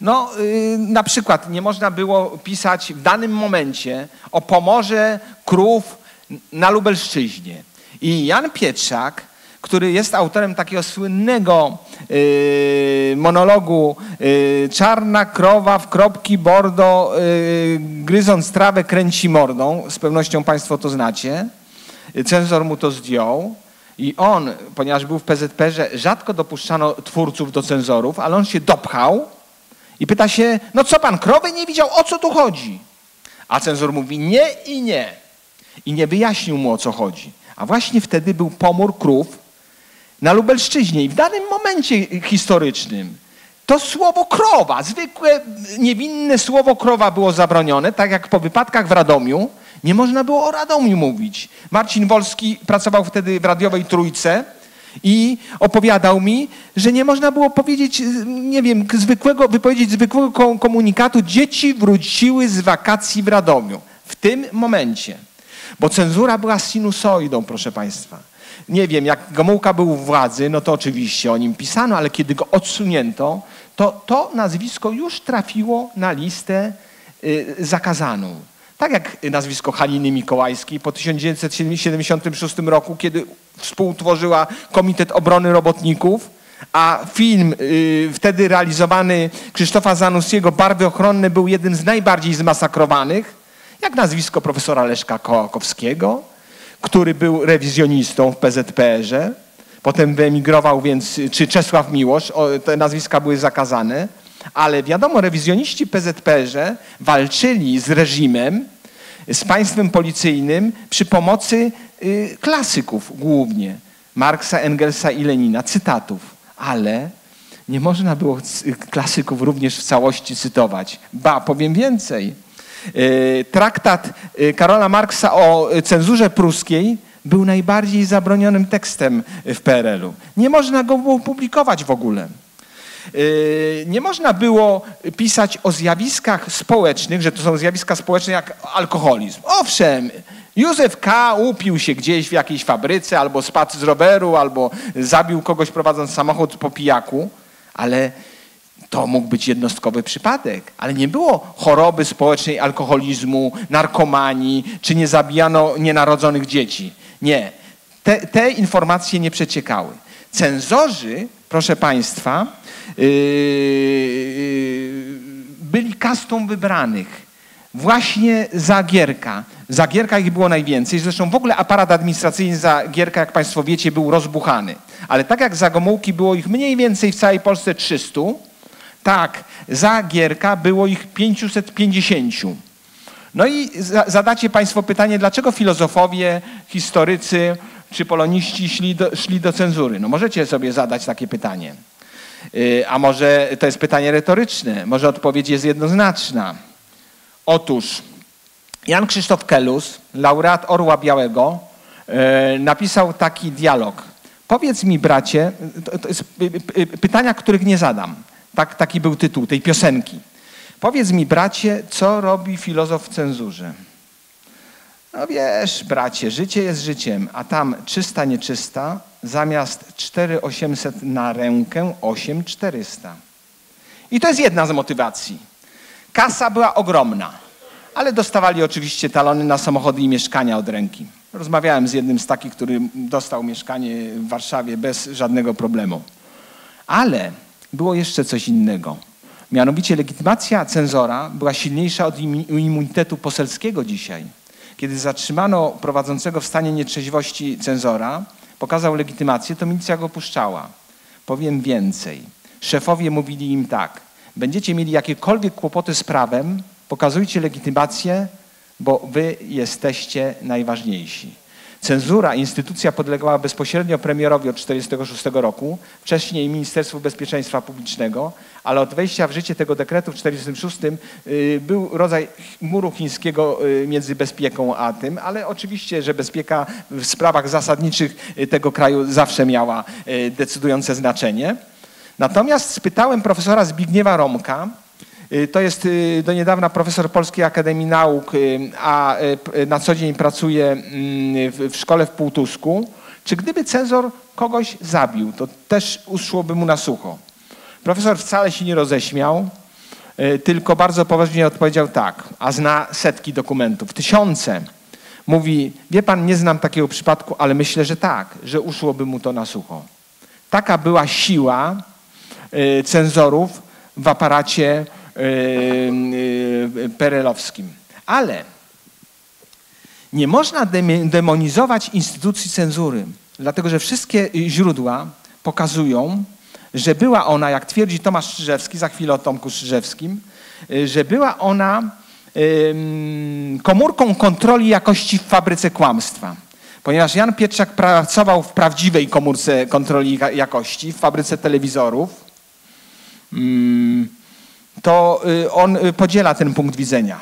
No, y, na przykład nie można było pisać w danym momencie o pomorze krów na Lubelszczyźnie. I Jan Pietrzak, który jest autorem takiego słynnego y, monologu y, Czarna krowa w kropki bordo, gryząc trawę kręci mordą. Z pewnością Państwo to znacie. Cenzor mu to zdjął. I on, ponieważ był w PZP, że rzadko dopuszczano twórców do cenzorów, ale on się dopchał i pyta się, no co pan, krowy nie widział, o co tu chodzi? A cenzor mówi nie i nie. I nie wyjaśnił mu, o co chodzi. A właśnie wtedy był pomór krów na Lubelszczyźnie i w danym momencie historycznym to słowo krowa, zwykłe, niewinne słowo krowa było zabronione, tak jak po wypadkach w Radomiu Nie można było o Radomiu mówić. Marcin Wolski pracował wtedy w radiowej Trójce i opowiadał mi, że nie można było powiedzieć, nie wiem, zwykłego, wypowiedzieć zwykłego komunikatu, dzieci wróciły z wakacji w Radomiu. W tym momencie. Bo cenzura była sinusoidą, proszę Państwa. Nie wiem, jak Gomułka był u władzy, no to oczywiście o nim pisano, ale kiedy go odsunięto, to to nazwisko już trafiło na listę y, zakazaną. Tak jak nazwisko Haliny Mikołajskiej po 1976 roku, kiedy współtworzyła Komitet Obrony Robotników, a film y, wtedy realizowany Krzysztofa Zanussiego Barwy Ochronne był jednym z najbardziej zmasakrowanych, jak nazwisko profesora Leszka Kołakowskiego, który był rewizjonistą w PZPR-ze, potem wyemigrował, więc, czy Czesław Miłosz, te nazwiska były zakazane, ale wiadomo, rewizjoniści PZPR-ze walczyli z reżimem, z państwem policyjnym przy pomocy y, klasyków głównie, Marksa, Engelsa i Lenina, cytatów, ale nie można było klasyków również w całości cytować. Ba, powiem więcej. Y, traktat y, Karola Marksa o cenzurze pruskiej był najbardziej zabronionym tekstem w PRL-u. Nie można go było publikować w ogóle. Nie można było pisać o zjawiskach społecznych, że to są zjawiska społeczne jak alkoholizm. Owszem, Józef K. upił się gdzieś w jakiejś fabryce, albo spadł z roweru, albo zabił kogoś prowadząc samochód po pijaku, ale to mógł być jednostkowy przypadek, ale nie było choroby społecznej, alkoholizmu, narkomanii, czy nie zabijano nienarodzonych dzieci. Nie. Te, te informacje nie przeciekały. Cenzorzy, proszę Państwa, yy, byli kastą wybranych. Właśnie za Gierka. Za Gierka ich było najwięcej. Zresztą w ogóle aparat administracyjny za Gierka, jak Państwo wiecie, był rozbuchany. Ale tak jak za Gomułki było ich mniej więcej w całej Polsce 300, tak, za Gierka było ich 550. No i zadacie Państwo pytanie, dlaczego filozofowie, historycy czy poloniści szli do, szli do cenzury? No możecie sobie zadać takie pytanie. Y, a może to jest pytanie retoryczne? Może odpowiedź jest jednoznaczna. Otóż Jan Krzysztof Kelus, laureat Orła Białego, y, napisał taki dialog. Powiedz mi, bracie, to jest pytania, których nie zadam. Tak, taki był tytuł tej piosenki. Powiedz mi, bracie, co robi filozof w cenzurze? No wiesz, bracie, życie jest życiem, a tam czysta, nieczysta, zamiast 4800 na rękę 8400. I to jest jedna z motywacji. Kasa była ogromna, ale dostawali oczywiście talony na samochody i mieszkania od ręki. Rozmawiałem z jednym z takich, który dostał mieszkanie w Warszawie bez żadnego problemu. Ale było jeszcze coś innego. Mianowicie legitymacja cenzora była silniejsza od immunitetu poselskiego dzisiaj. Kiedy zatrzymano prowadzącego w stanie nietrzeźwości cenzora, pokazał legitymację, to milicja go puszczała. Powiem więcej. Szefowie mówili im tak, będziecie mieli jakiekolwiek kłopoty z prawem, pokazujcie legitymację, bo wy jesteście najważniejsi. Cenzura, instytucja podlegała bezpośrednio premierowi od 1946 roku, wcześniej Ministerstwu Bezpieczeństwa Publicznego, ale od wejścia w życie tego dekretu w 1946 y, był rodzaj muru chińskiego y, między bezpieką a tym, ale oczywiście, że bezpieka w sprawach zasadniczych y, tego kraju zawsze miała decydujące znaczenie. Natomiast spytałem profesora Zbigniewa Romka, to jest y, do niedawna profesor Polskiej Akademii Nauk, y, a na co dzień pracuje mm, w szkole w Półtusku. Czy gdyby cenzor kogoś zabił, to też uszłoby mu na sucho? Profesor wcale się nie roześmiał, tylko bardzo poważnie odpowiedział tak, a zna setki dokumentów, tysiące. Mówi, wie pan, nie znam takiego przypadku, ale myślę, że tak, że uszłoby mu to na sucho. Taka była siła cenzorów w aparacie perelowskim. Ale nie można demonizować instytucji cenzury, dlatego że wszystkie źródła pokazują, że była ona, jak twierdzi Tomasz Strzyżewski, za chwilę o Tomku Strzyżewskim, y, że była ona komórką kontroli jakości w fabryce kłamstwa. Ponieważ Jan Pietrzak pracował w prawdziwej komórce kontroli jakości, w fabryce telewizorów, to y, on y, podziela ten punkt widzenia.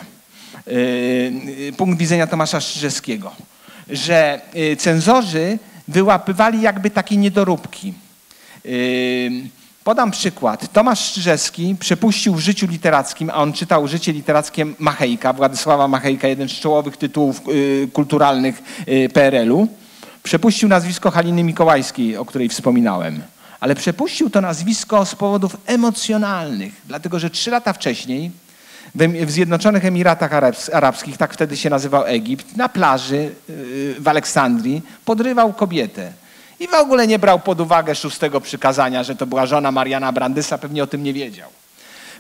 y, punkt widzenia Tomasza Strzyżewskiego, że cenzorzy wyłapywali jakby takie niedoróbki. Podam przykład. Tomasz Strzyżewski przepuścił w życiu literackim, a on czytał życie literackie Machejka, Władysława Machejka, jeden z czołowych tytułów kulturalnych PRL-u. Przepuścił nazwisko Haliny Mikołajskiej, o której wspominałem ale przepuścił to nazwisko z powodów emocjonalnych, dlatego że trzy lata wcześniej w Zjednoczonych Emiratach Arabskich, tak wtedy się nazywał Egipt, na plaży y, w Aleksandrii podrywał kobietę. I w ogóle nie brał pod uwagę szóstego przykazania, że to była żona Mariana Brandysa, pewnie o tym nie wiedział.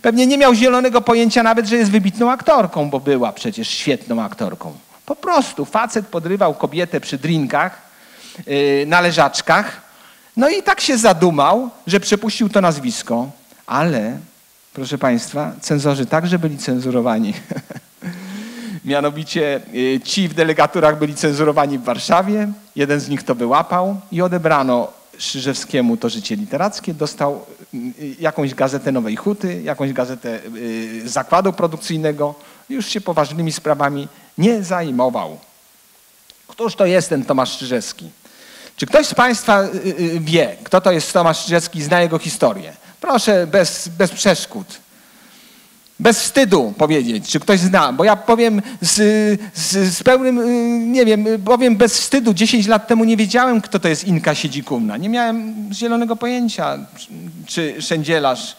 Pewnie nie miał zielonego pojęcia nawet, że jest wybitną aktorką, bo była przecież świetną aktorką. Po prostu facet podrywał kobietę przy drinkach, yy, na leżaczkach, no i tak się zadumał, że przepuścił to nazwisko, ale, proszę Państwa, cenzorzy także byli cenzurowani. *laughs* Mianowicie y, ci w delegaturach byli cenzurowani w Warszawie, jeden z nich to wyłapał i odebrano Szyrzewskiemu to życie literackie, dostał y, jakąś gazetę Nowej Huty, jakąś gazetę y, zakładu produkcyjnego, już się poważnymi sprawami nie zajmował. Któż to jest ten Tomasz Szyrzewski? Czy ktoś z Państwa y, y, wie, kto to jest Tomasz Strzelecki, zna jego historię? Proszę, bez, bez przeszkód. Bez wstydu powiedzieć, czy ktoś zna, bo ja powiem z, z, z, pełnym, y, nie wiem, powiem bez wstydu. 10 lat temu nie wiedziałem, kto to jest Inka Siedzikumna. Nie miałem zielonego pojęcia, czy szędzielarz,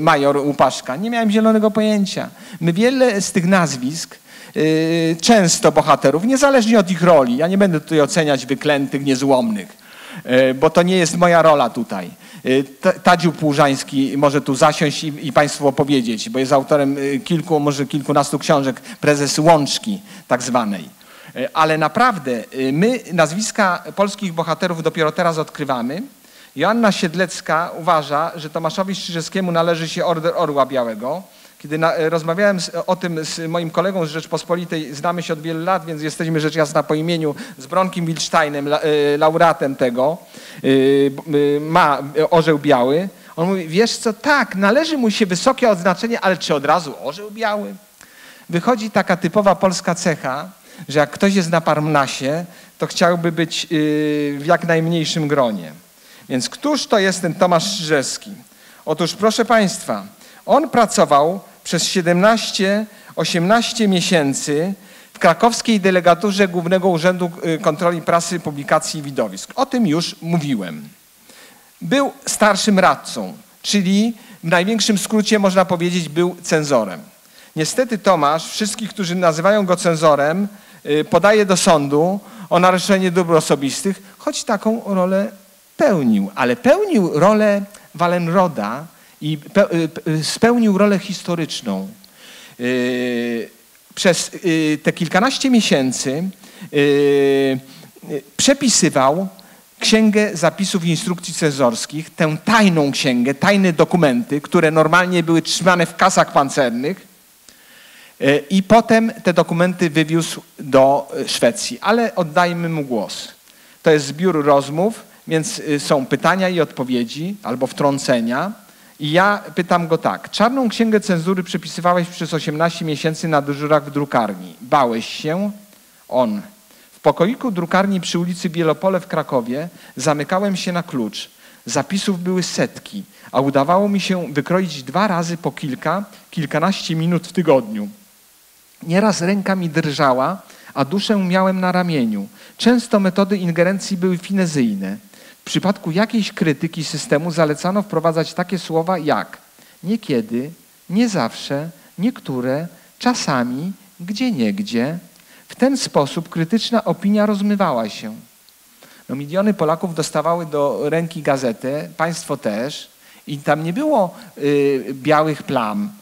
major Łupaszka. Nie miałem zielonego pojęcia. My wiele z tych nazwisk Y, często bohaterów, niezależnie od ich roli. Ja nie będę tutaj oceniać wyklętych, niezłomnych, y, bo to nie jest moja rola tutaj. Y, Tadziu Płużański może tu zasiąść i, i Państwu opowiedzieć, bo jest autorem kilku, może kilkunastu książek, prezes Łączki tak zwanej. Ale naprawdę my nazwiska polskich bohaterów dopiero teraz odkrywamy. Joanna Siedlecka uważa, że Tomaszowi Strzyżewskiemu należy się Order Orła Białego. Kiedy na, e, rozmawiałem z, o tym z moim kolegą z Rzeczpospolitej, znamy się od wielu lat, więc jesteśmy rzecz jasna po imieniu, z Bronkiem Wilsteinem, la, e, laureatem tego, e, ma orzeł biały. On mówi, wiesz co, tak, należy mu się wysokie odznaczenie, ale czy od razu orzeł biały? Wychodzi taka typowa polska cecha, że jak ktoś jest na Parnasie, to chciałby być w jak najmniejszym gronie. Więc któż to jest ten Tomasz Strzeżewski? Otóż proszę Państwa, on pracował przez 17-18 miesięcy w krakowskiej delegaturze Głównego Urzędu y, Kontroli Prasy, Publikacji i Widowisk. O tym już mówiłem. Był starszym radcą, czyli w największym skrócie można powiedzieć był cenzorem. Niestety Tomasz, wszystkich, którzy nazywają go cenzorem, y, podaje do sądu o naruszenie dóbr osobistych, choć taką rolę pełnił, ale pełnił rolę Walenroda, i y, y, spełnił rolę historyczną. Y, przez te kilkanaście miesięcy przepisywał księgę zapisów instrukcji cenzorskich, tę tajną księgę, tajne dokumenty, które normalnie były trzymane w kasach pancernych i potem te dokumenty wywiózł do Szwecji. Ale oddajmy mu głos. To jest zbiór rozmów, więc są pytania i odpowiedzi albo wtrącenia. I ja pytam go tak. Czarną księgę cenzury przepisywałeś przez 18 miesięcy na dyżurach w drukarni. Bałeś się? On. W pokoiku drukarni przy ulicy Bielopole w Krakowie zamykałem się na klucz. Zapisów były setki, a udawało mi się wykroić dwa razy po kilka, kilkanaście minut w tygodniu. Nieraz ręka mi drżała, a duszę miałem na ramieniu. Często metody ingerencji były finezyjne. W przypadku jakiejś krytyki systemu zalecano wprowadzać takie słowa jak niekiedy, nie zawsze, niektóre, czasami, gdzie niegdzie. W ten sposób krytyczna opinia rozmywała się. No, miliony Polaków dostawały do ręki gazetę, państwo też, i tam nie było y, białych plam,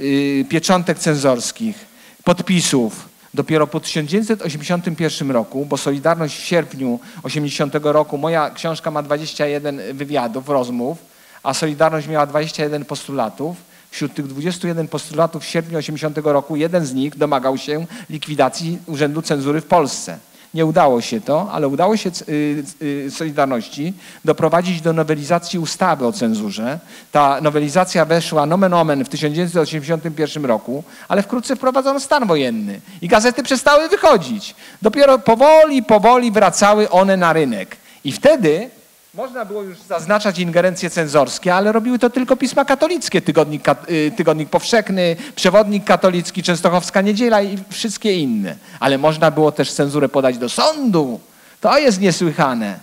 y, pieczątek cenzorskich, podpisów, Dopiero po 1981 roku, bo Solidarność w sierpniu 80 roku, moja książka ma 21 wywiadów, rozmów, a Solidarność miała 21 postulatów. Wśród tych 21 postulatów w sierpniu 80 roku jeden z nich domagał się likwidacji Urzędu Cenzury w Polsce. Nie udało się to, ale udało się y, y, Solidarności doprowadzić do nowelizacji ustawy o cenzurze. Ta nowelizacja weszła nomen omen w 1981 roku, ale wkrótce wprowadzono stan wojenny i gazety przestały wychodzić. Dopiero powoli, powoli wracały one na rynek. I wtedy można było już zaznaczać ingerencje cenzorskie, ale robiły to tylko pisma katolickie, Tygodnik, y, tygodnik Powszechny, Przewodnik Katolicki, Częstochowska Niedziela i wszystkie inne. Ale można było też cenzurę podać do sądu. To jest niesłychane.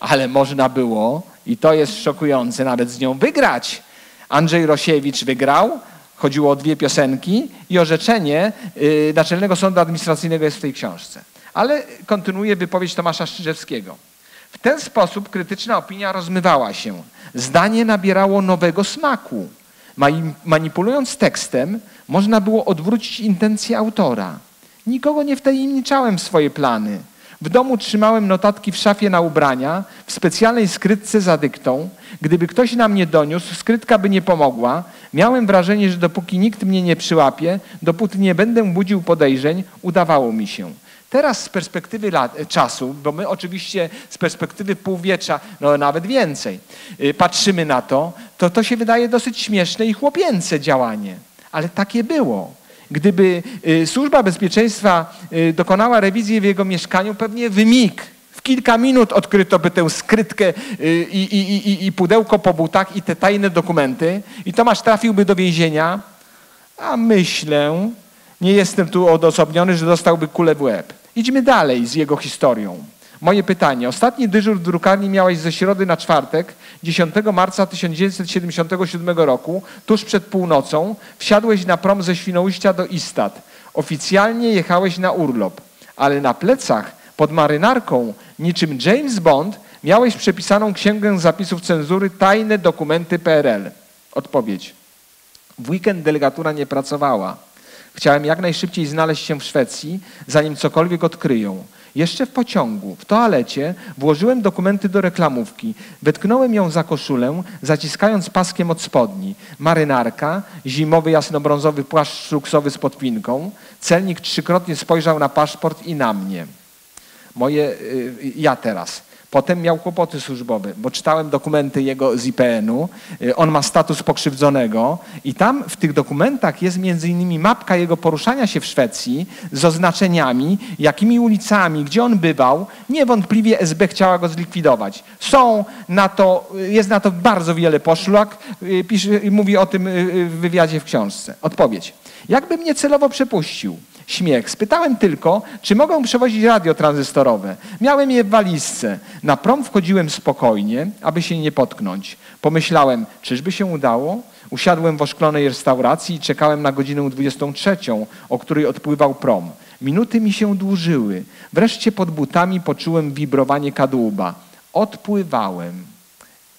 Ale można było, i to jest szokujące, nawet z nią wygrać. Andrzej Rosiewicz wygrał, chodziło o dwie piosenki i orzeczenie yy, Naczelnego Sądu Administracyjnego jest w tej książce. Ale kontynuuję wypowiedź Tomasza Szczyżewskiego. W ten sposób krytyczna opinia rozmywała się. Zdanie nabierało nowego smaku. Manipulując tekstem, można było odwrócić intencje autora. Nikogo nie wtajemniczałem w swoje plany. W domu trzymałem notatki w szafie na ubrania, w specjalnej skrytce za dyktą. Gdyby ktoś na mnie doniósł, skrytka by nie pomogła. Miałem wrażenie, że dopóki nikt mnie nie przyłapie, dopóty nie będę budził podejrzeń, udawało mi się. Teraz z perspektywy lat, czasu, bo my oczywiście z perspektywy półwiecza, no nawet więcej, y, patrzymy na to, to to się wydaje dosyć śmieszne i chłopięce działanie. Ale takie było. Gdyby y, Służba Bezpieczeństwa y, dokonała rewizji w jego mieszkaniu, pewnie wymig. W kilka minut odkryto by tę skrytkę i, i, i, i pudełko po butach i te tajne dokumenty i Tomasz trafiłby do więzienia, a myślę, nie jestem tu odosobniony, że dostałby kulę w łeb. Idźmy dalej z jego historią. Moje pytanie. Ostatni dyżur w drukarni miałeś ze środy na czwartek, 10 marca 1977 roku, tuż przed północą. Wsiadłeś na prom ze Świnoujścia do Istad. Oficjalnie jechałeś na urlop, ale na plecach, pod marynarką, niczym James Bond, miałeś przepisaną księgę zapisów cenzury Tajne dokumenty PRL. Odpowiedź. W weekend delegatura nie pracowała. Chciałem jak najszybciej znaleźć się w Szwecji, zanim cokolwiek odkryją. Jeszcze w pociągu, w toalecie, włożyłem dokumenty do reklamówki. Wetknąłem ją za koszulę, zaciskając paskiem od spodni. Marynarka, zimowy jasnobrązowy płaszcz szluksowy z podpinką. Celnik trzykrotnie spojrzał na paszport i na mnie. Moje, y, ja teraz. Potem miał kłopoty służbowe, bo czytałem dokumenty jego z IPN-u. Y, on ma status pokrzywdzonego i tam w tych dokumentach jest między innymi mapka jego poruszania się w Szwecji z oznaczeniami, jakimi ulicami, gdzie on bywał. Niewątpliwie SB chciała go zlikwidować. Są na to, y, jest na to bardzo wiele poszlak. Y, pisze, mówi o tym w wywiadzie w książce. Odpowiedź. Jakby mnie celowo przepuścił? Śmiech. Spytałem tylko, czy mogą przewozić radio tranzystorowe. Miałem je w walizce. Na prom wchodziłem spokojnie, aby się nie potknąć. Pomyślałem, czyżby się udało? Usiadłem w oszklonej restauracji i czekałem na godzinę 23, o której odpływał prom. Minuty mi się dłużyły. Wreszcie pod butami poczułem wibrowanie kadłuba. Odpływałem.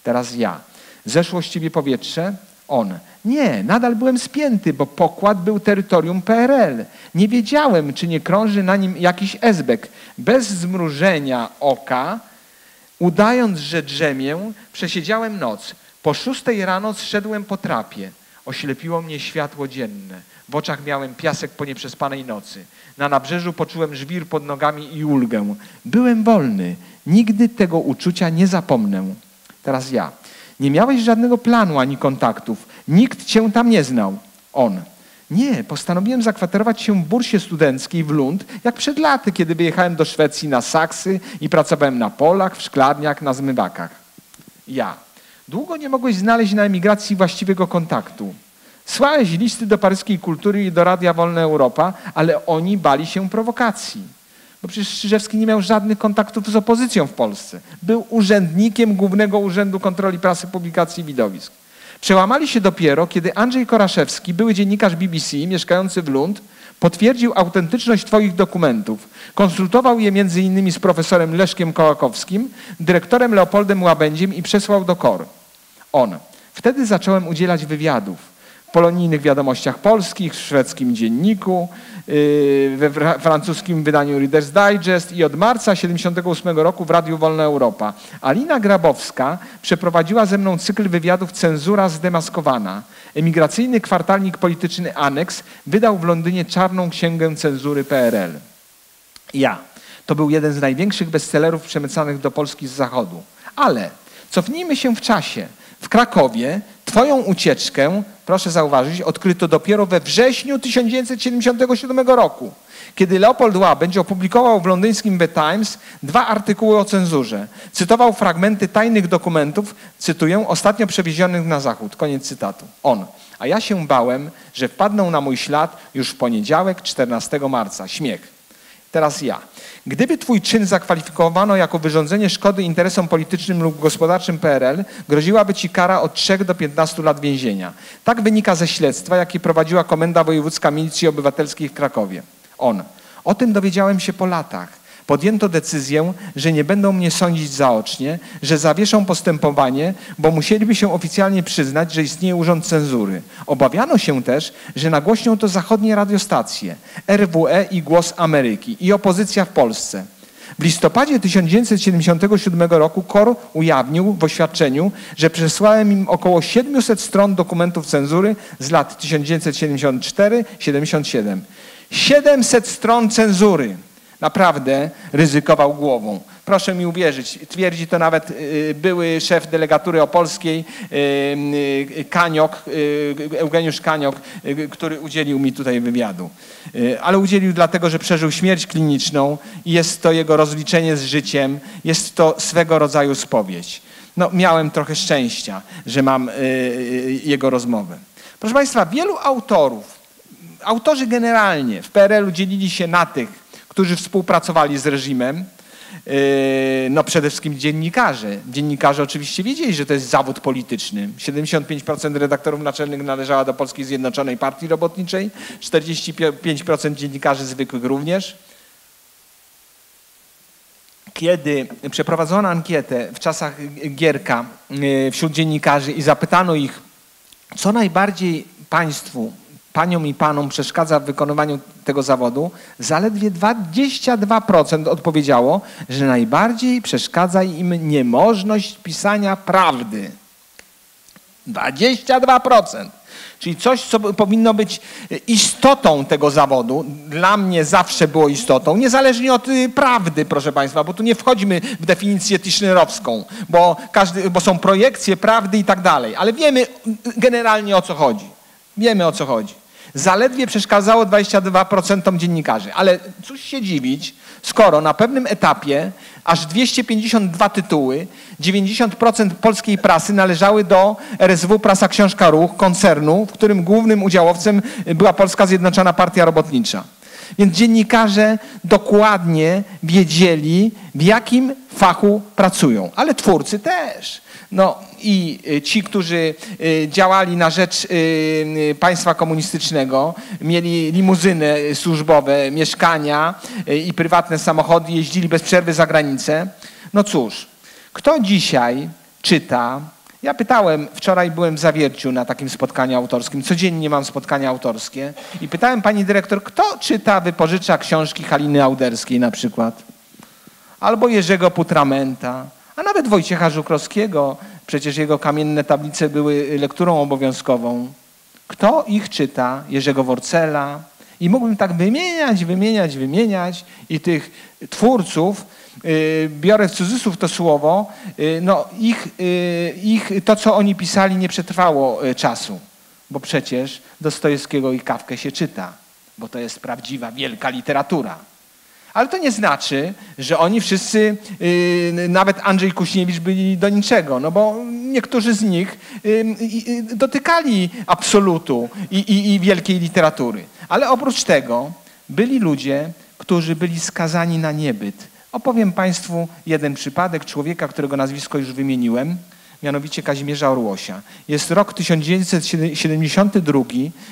Teraz ja. Zeszło z ciebie powietrze? On. Nie, nadal byłem spięty, bo pokład był terytorium PRL. Nie wiedziałem, czy nie krąży na nim jakiś esbek. Bez zmrużenia oka, udając, że drzemię, przesiedziałem noc. Po szóstej rano zszedłem po trapie. Oślepiło mnie światło dzienne. W oczach miałem piasek po nieprzespanej nocy. Na nabrzeżu poczułem żwir pod nogami i ulgę. Byłem wolny. Nigdy tego uczucia nie zapomnę. Teraz ja. Nie miałeś żadnego planu ani kontaktów. Nikt cię tam nie znał. On. Nie, postanowiłem zakwaterować się w bursie studenckiej w Lund, jak przed laty, kiedy wyjechałem do Szwecji na saksy i pracowałem na polach, w szklarniach, na zmywakach. Ja. Długo nie mogłeś znaleźć na emigracji właściwego kontaktu. Słałeś listy do paryskiej kultury i do Radia Wolna Europa, ale oni bali się prowokacji. Bo przecież Strzyżewski nie miał żadnych kontaktów z opozycją w Polsce. Był urzędnikiem Głównego Urzędu Kontroli Prasy, Publikacji i Widowisk. Przełamali się dopiero, kiedy Andrzej Koraszewski, były dziennikarz BBC, mieszkający w Lund, potwierdził autentyczność Twoich dokumentów. Konsultował je innymi z profesorem Leszkiem Kołakowskim, dyrektorem Leopoldem Łabędziem i przesłał do KOR. On. Wtedy zacząłem udzielać wywiadów polonijnych wiadomościach polskich, w szwedzkim dzienniku, yy, we francuskim wydaniu Reader's Digest i od marca 1978 roku w Radiu Wolna Europa. Alina Grabowska przeprowadziła ze mną cykl wywiadów Cenzura zdemaskowana. Emigracyjny kwartalnik polityczny Aneks wydał w Londynie czarną księgę cenzury PRL. Ja. To był jeden z największych bestsellerów przemycanych do Polski z zachodu. Ale cofnijmy się w czasie. W Krakowie Twoją ucieczkę, proszę zauważyć, odkryto dopiero we wrześniu 1977 roku, kiedy Leopold Ła będzie opublikował w londyńskim The Times dwa artykuły o cenzurze. Cytował fragmenty tajnych dokumentów, cytuję, ostatnio przewiezionych na zachód. Koniec cytatu. On. A ja się bałem, że wpadną na mój ślad już w poniedziałek, 14 marca. Śmiech. Teraz ja. Gdyby twój czyn zakwalifikowano jako wyrządzenie szkody interesom politycznym lub gospodarczym PRL, groziłaby ci kara od 3 do 15 lat więzienia. Tak wynika ze śledztwa, jakie prowadziła Komenda Wojewódzka Milicji Obywatelskiej w Krakowie. On. O tym dowiedziałem się po latach. Podjęto decyzję, że nie będą mnie sądzić zaocznie, że zawieszą postępowanie, bo musieliby się oficjalnie przyznać, że istnieje urząd cenzury. Obawiano się też, że nagłośnią to zachodnie radiostacje, RWE i Głos Ameryki i opozycja w Polsce. W listopadzie 1977 roku KOR ujawnił w oświadczeniu, że przesłałem im około 700 stron dokumentów cenzury z lat 1974-77. 700 stron cenzury naprawdę ryzykował głową. Proszę mi uwierzyć, twierdzi to nawet y, były szef delegatury opolskiej y, y, Kaniok, Eugeniusz Kaniok, który udzielił mi tutaj wywiadu. Ale udzielił dlatego, że przeżył śmierć kliniczną i jest to jego rozliczenie z życiem, jest to swego rodzaju spowiedź. No, miałem trochę szczęścia, że mam jego rozmowę. Proszę Państwa, wielu autorów, autorzy generalnie w PRL-u dzielili się na tych, którzy współpracowali z reżimem, yy, no przede wszystkim dziennikarze. Dziennikarze oczywiście wiedzieli, że to jest zawód polityczny. 75% redaktorów naczelnych należała do Polskiej Zjednoczonej Partii Robotniczej, 45% dziennikarzy zwykłych również. Kiedy przeprowadzono ankietę w czasach Gierka yy, wśród dziennikarzy i zapytano ich, co najbardziej państwu paniom i panom przeszkadza w wykonywaniu tego zawodu, zaledwie 22% odpowiedziało, że najbardziej przeszkadza im niemożność pisania prawdy. 22%. Czyli coś, co powinno być istotą tego zawodu, dla mnie zawsze było istotą, niezależnie od y, prawdy, proszę Państwa, bo tu nie wchodzimy w definicję tischnerowską, bo, każdy, bo są projekcje prawdy i tak dalej, ale wiemy generalnie o co chodzi. Wiemy o co chodzi. Zaledwie przeszkadzało 22% dziennikarzy. Ale cóż się dziwić, skoro na pewnym etapie aż 252 tytuły, 90% polskiej prasy należały do RSW Prasa Książka Ruch, koncernu, w którym głównym udziałowcem była Polska Zjednoczona Partia Robotnicza. Więc dziennikarze dokładnie wiedzieli, w jakim fachu pracują, ale twórcy też. No i y, ci, którzy y, działali na rzecz y, państwa komunistycznego, mieli limuzyny służbowe, mieszkania i prywatne samochody, jeździli bez przerwy za granicę. No cóż, kto dzisiaj czyta ja pytałem, wczoraj byłem w Zawierciu na takim spotkaniu autorskim, codziennie mam spotkania autorskie i pytałem pani dyrektor, kto czyta, wypożycza książki Haliny Auderskiej na przykład, albo Jerzego Putramenta, a nawet Wojciecha Żukrowskiego, przecież jego kamienne tablice były lekturą obowiązkową. Kto ich czyta? Jerzego Worcela. I mógłbym tak wymieniać, wymieniać, wymieniać i tych twórców, biorę w cudzysłów to słowo, yy, no ich, yy, ich, to co oni pisali nie przetrwało y, czasu, bo przecież Dostojewskiego i Kawkę się czyta, bo to jest prawdziwa, wielka literatura. Ale to nie znaczy, że oni wszyscy, nawet Andrzej Kuśniewicz byli do niczego, no bo niektórzy z nich dotykali absolutu i, i, i wielkiej literatury. Ale oprócz tego byli ludzie, którzy byli skazani na niebyt. Opowiem Państwu jeden przypadek człowieka, którego nazwisko już wymieniłem mianowicie Kazimierza Orłosia. Jest rok 1972,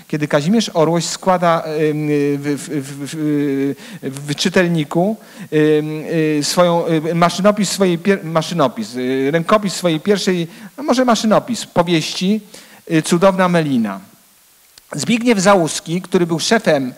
kiedy Kazimierz Orłoś składa w, w, w, w czytelniku y, swoją y, maszynopis swojej, maszynopis, y, rękopis swojej pierwszej, no może maszynopis, powieści Cudowna Melina. Zbigniew Załuski, który był szefem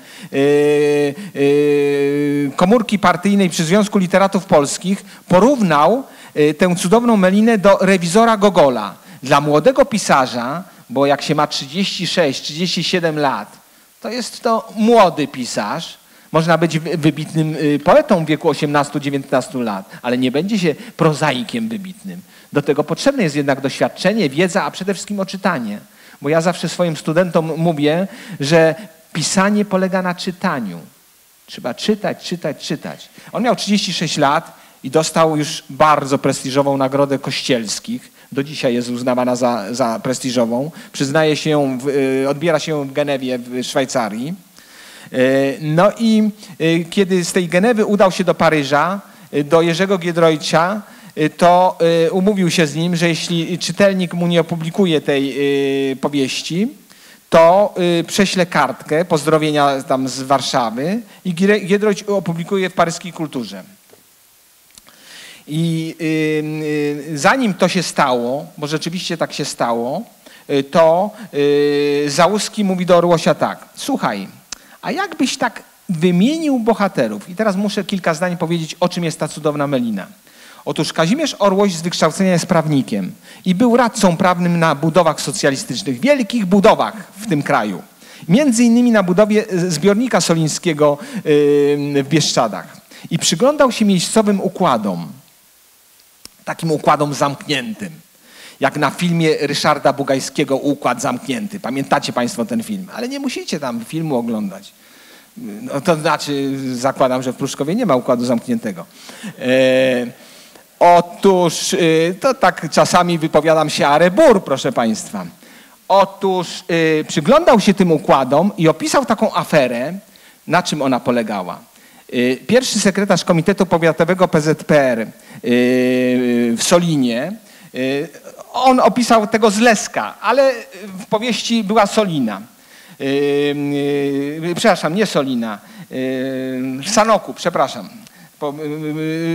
komórki partyjnej przy Związku Literatów Polskich, porównał Y, tę cudowną melinę do rewizora Gogola. Dla młodego pisarza, bo jak się ma 36-37 lat, to jest to młody pisarz, Można być wybitnym y, poetą w wieku 18-19 lat, ale nie będzie się prozaikiem wybitnym. Do tego potrzebne jest jednak doświadczenie, wiedza, a przede wszystkim oczytanie. Bo ja zawsze swoim studentom mówię, że pisanie polega na czytaniu. Trzeba czytać, czytać, czytać. On miał 36 lat i dostał już bardzo prestiżową nagrodę Kościelskich. Do dzisiaj jest uznawana za, za prestiżową. Przyznaje się ją, w, y, odbiera się ją w Genewie w Szwajcarii. Y, no i y, kiedy z tej Genewy udał się do Paryża, do Jerzego Giedroycia, to umówił się z nim, że jeśli czytelnik mu nie opublikuje tej powieści, to prześle kartkę pozdrowienia tam z Warszawy i Giedroyć opublikuje w paryskiej kulturze. I y, y, zanim to się stało, bo rzeczywiście tak się stało, y, to Załuski mówi do Orłosia tak, słuchaj, a jakbyś tak wymienił bohaterów, i teraz muszę kilka zdań powiedzieć, o czym jest ta cudowna Melina. Otóż Kazimierz Orłoś z wykształcenia jest prawnikiem i był radcą prawnym na budowach socjalistycznych, wielkich budowach w tym kraju. Między innymi na budowie zbiornika solińskiego w Bieszczadach. I przyglądał się miejscowym układom takim układom zamkniętym. Jak na filmie Ryszarda Bugajskiego Układ Zamknięty. Pamiętacie Państwo ten film? Ale nie musicie tam filmu oglądać. No, to znaczy, zakładam, że w Pruszkowie nie ma układu zamkniętego. E, otóż, e, to tak czasami wypowiadam się arebur, proszę Państwa. Otóż e, przyglądał się tym układom i opisał taką aferę, na czym ona polegała. E, pierwszy sekretarz Komitetu Powiatowego PZPR w Solinie. Y, on opisał tego z Leska, ale w powieści była Solina. Y, y, przepraszam, nie Solina. Sanoku, przepraszam.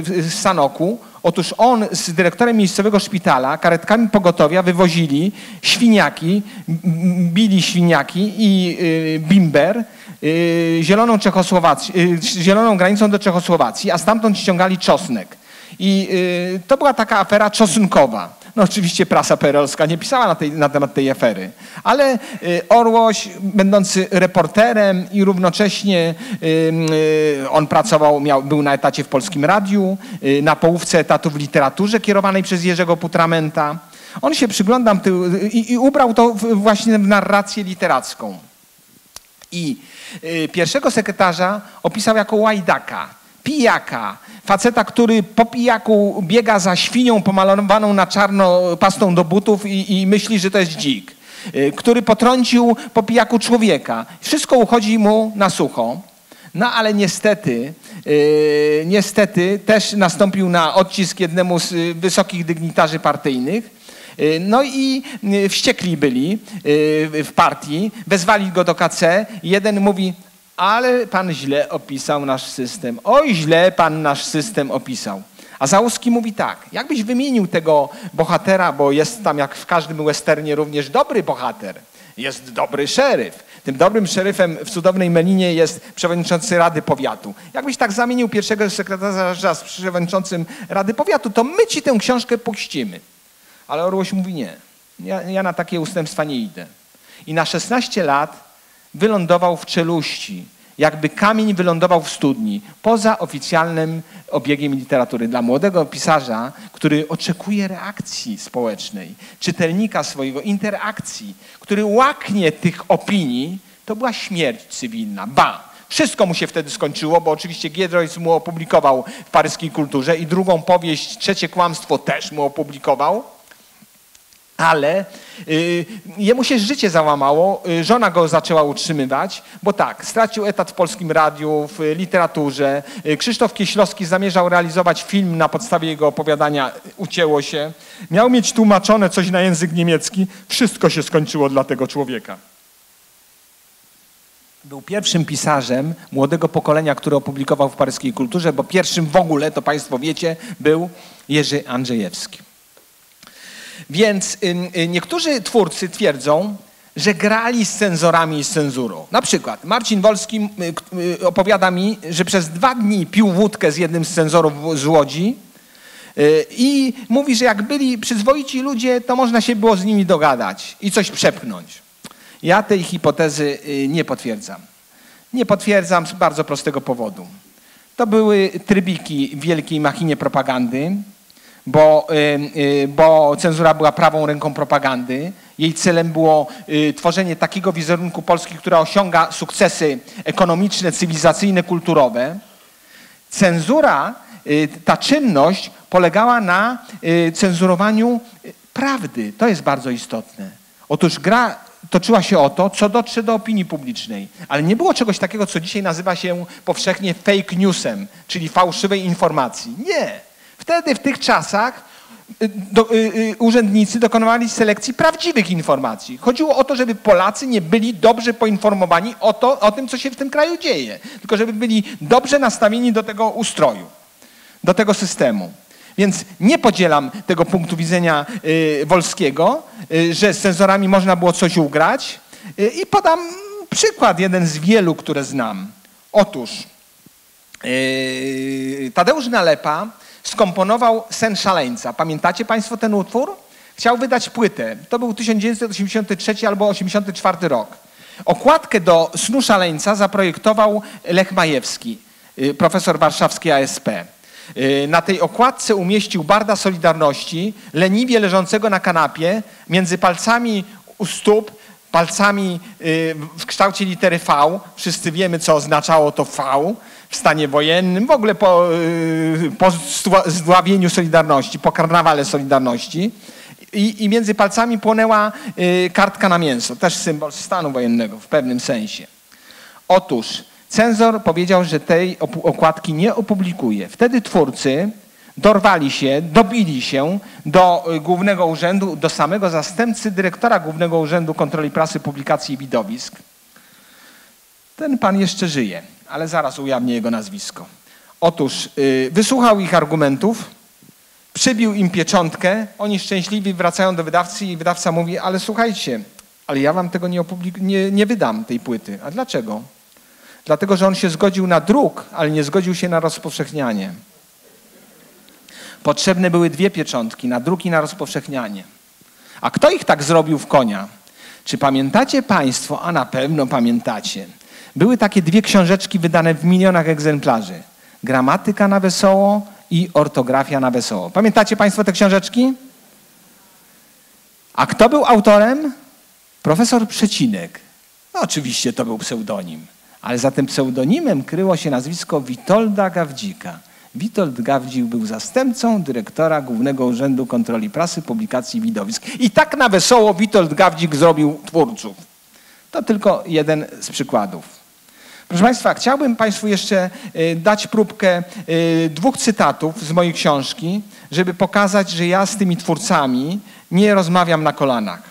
W Sanoku. Otóż on z dyrektorem miejscowego szpitala karetkami pogotowia wywozili świniaki, bili świniaki i bimber zieloną, zieloną granicą do Czechosłowacji, a stamtąd ściągali czosnek. I y, to była taka afera czosnkowa. No oczywiście prasa perolska nie pisała na, tej, na, temat tej afery, ale y, Orłoś, będący reporterem i równocześnie y, on pracował, miał, był na etacie w Polskim Radiu, na połówce etatu w literaturze kierowanej przez Jerzego Putramenta. On się przyglądał i, i ubrał to właśnie w narrację literacką. I pierwszego sekretarza opisał jako łajdaka, pijaka, faceta, który po pijaku biega za świnią pomalowaną na czarno pastą do butów i, i myśli, że to jest dzik, y, który potrącił po pijaku człowieka. Wszystko uchodzi mu na sucho. No ale niestety, yy, niestety też nastąpił na odcisk jednemu z y, wysokich dygnitarzy partyjnych. Y, no i wściekli byli w partii, wezwali go do KC. Jeden mówi, ale pan źle opisał nasz system. Oj, źle pan nasz system opisał. A Załuski mówi tak, jakbyś wymienił tego bohatera, bo jest tam jak w każdym westernie również dobry bohater, jest dobry szeryf. Tym dobrym szeryfem w cudownej Melinie jest przewodniczący Rady Powiatu. Jakbyś tak zamienił pierwszego sekretarza z przewodniczącym Rady Powiatu, to my ci tę książkę puścimy. Ale Orłoś mówi nie. Ja, ja na takie ustępstwa nie idę. I na 16 lat wylądował w czeluści, jakby kamień wylądował w studni, poza oficjalnym obiegiem literatury. Dla młodego pisarza, który oczekuje reakcji społecznej, czytelnika swojego, interakcji, który łaknie tych opinii, to była śmierć cywilna. Ba! Wszystko mu się wtedy skończyło, bo oczywiście Giedroyc mu opublikował w paryskiej kulturze i drugą powieść, Trzecie Kłamstwo też mu opublikował ale y, jemu się życie załamało, y, żona go zaczęła utrzymywać, bo tak, stracił etat w Polskim Radiu, w literaturze. Y, Krzysztof Kieślowski zamierzał realizować film na podstawie jego opowiadania, ucięło się. Miał mieć tłumaczone coś na język niemiecki. Wszystko się skończyło dla tego człowieka. Był pierwszym pisarzem młodego pokolenia, który opublikował w paryskiej kulturze, bo pierwszym w ogóle, to Państwo wiecie, był Jerzy Andrzejewski. Więc y, niektórzy twórcy twierdzą, że grali z cenzorami i z cenzurą. Na przykład Marcin Wolski y, y, opowiada mi, że przez dwa dni pił wódkę z jednym z cenzorów z Łodzi i mówi, że jak byli przyzwoici ludzie, to można się było z nimi dogadać i coś przepchnąć. Ja tej hipotezy nie potwierdzam. Nie potwierdzam z bardzo prostego powodu. To były trybiki w wielkiej machinie propagandy, bo, y, y, bo cenzura była prawą ręką propagandy. Jej celem było y, tworzenie takiego wizerunku Polski, która osiąga sukcesy ekonomiczne, cywilizacyjne, kulturowe. Cenzura, ta czynność polegała na cenzurowaniu prawdy. To jest bardzo istotne. Otóż gra toczyła się o to, co dotrze do opinii publicznej. Ale nie było czegoś takiego, co dzisiaj nazywa się powszechnie fake newsem, czyli fałszywej informacji. Nie. Wtedy, w tych czasach, y, do, y, y, urzędnicy dokonywali selekcji prawdziwych informacji. Chodziło o to, żeby Polacy nie byli dobrze poinformowani o, to, o tym, co się w tym kraju dzieje, tylko żeby byli dobrze nastawieni do tego ustroju, do tego systemu. Więc nie podzielam tego punktu widzenia y, Wolskiego, y, że z cenzorami można było coś ugrać. Y, I podam przykład, jeden z wielu, które znam. Otóż Tadeusz Nalepa skomponował Sen Szaleńca. Pamiętacie Państwo ten utwór? Chciał wydać płytę. To był 1983 albo 1984 rok. Okładkę do Snu Szaleńca zaprojektował Lech Majewski, profesor warszawski ASP. Y, na tej okładce umieścił barda Solidarności, leniwie leżącego na kanapie, między palcami u stóp, palcami y, w kształcie litery V. Wszyscy wiemy, co oznaczało to V w stanie wojennym, w ogóle po, y, po zdławieniu Solidarności, po karnawale Solidarności. I, I, między palcami płonęła kartka na mięso, też symbol stanu wojennego w pewnym sensie. Otóż Cenzor powiedział, że tej okładki nie opublikuje. Wtedy twórcy dorwali się, dobili się do y, Głównego Urzędu, do samego zastępcy dyrektora Głównego Urzędu Kontroli Prasy, Publikacji i Widowisk. Ten pan jeszcze żyje, ale zaraz ujawnię jego nazwisko. Otóż yy, wysłuchał ich argumentów, przybił im pieczątkę, oni szczęśliwi wracają do wydawcy i wydawca mówi, ale słuchajcie, ale ja wam tego nie, nie, nie wydam, tej płyty. A dlaczego? Dlatego, że on się zgodził na druk, ale nie zgodził się na rozpowszechnianie. Potrzebne były dwie pieczątki, na druk i na rozpowszechnianie. A kto ich tak zrobił w konia? Czy pamiętacie Państwo, a na pewno pamiętacie, były takie dwie książeczki wydane w milionach egzemplarzy. Gramatyka na wesoło i ortografia na wesoło. Pamiętacie Państwo te książeczki? A kto był autorem? Profesor Przecinek. No, oczywiście to był pseudonim. Ale za tym pseudonimem kryło się nazwisko Witolda Gawdzika. Witold Gawdzik był zastępcą dyrektora Głównego Urzędu Kontroli Prasy, Publikacji i Widowisk. I tak na wesoło Witold Gawdzik zrobił twórców. To tylko jeden z przykładów. Proszę Państwa, chciałbym Państwu jeszcze y, dać próbkę y, dwóch cytatów z mojej książki, żeby pokazać, że ja z tymi twórcami nie rozmawiam na kolanach.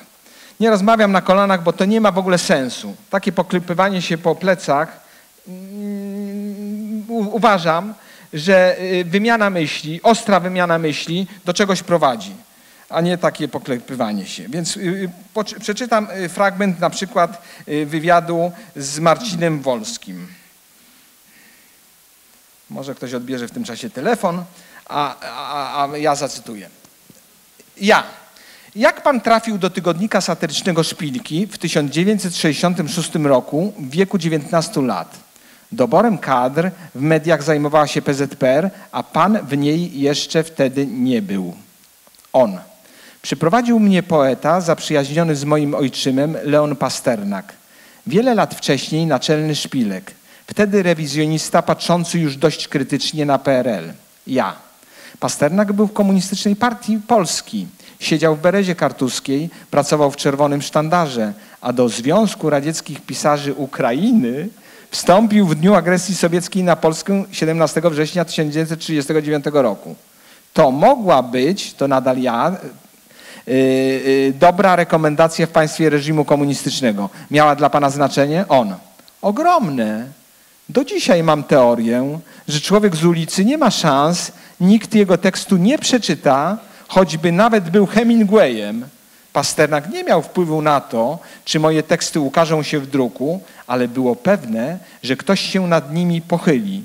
Nie rozmawiam na kolanach, bo to nie ma w ogóle sensu. Takie poklepywanie się po plecach mm, uważam, że y, wymiana myśli, ostra wymiana myśli do czegoś prowadzi, a nie takie poklepywanie się. Więc y, y, przeczytam fragment na przykład wywiadu z Marcinem Wolskim. Może ktoś odbierze w tym czasie telefon, a, a, a ja zacytuję. Ja, jak pan trafił do tygodnika satyrycznego Szpilki w 1966 roku w wieku 19 lat? Doborem kadr w mediach zajmowała się PZPR, a pan w niej jeszcze wtedy nie był. On. Przyprowadził mnie poeta zaprzyjaźniony z moim ojczymem Leon Pasternak. Wiele lat wcześniej naczelny Szpilek. Wtedy rewizjonista patrzący już dość krytycznie na PRL. Ja. Pasternak był w Komunistycznej Partii Polski. Siedział w Berezie Kartuskiej, pracował w Czerwonym Sztandarze, a do Związku Radzieckich Pisarzy Ukrainy wstąpił w dniu agresji sowieckiej na Polskę 17 września 1939 roku. To mogła być, to nadal ja, dobra rekomendacja w państwie reżimu komunistycznego. Miała dla pana znaczenie? On. Ogromne. Do dzisiaj mam teorię, że człowiek z ulicy nie ma szans, nikt jego tekstu nie przeczyta, choćby nawet był Hemingwayem, Pasternak nie miał wpływu na to, czy moje teksty ukażą się w druku, ale było pewne, że ktoś się nad nimi pochyli.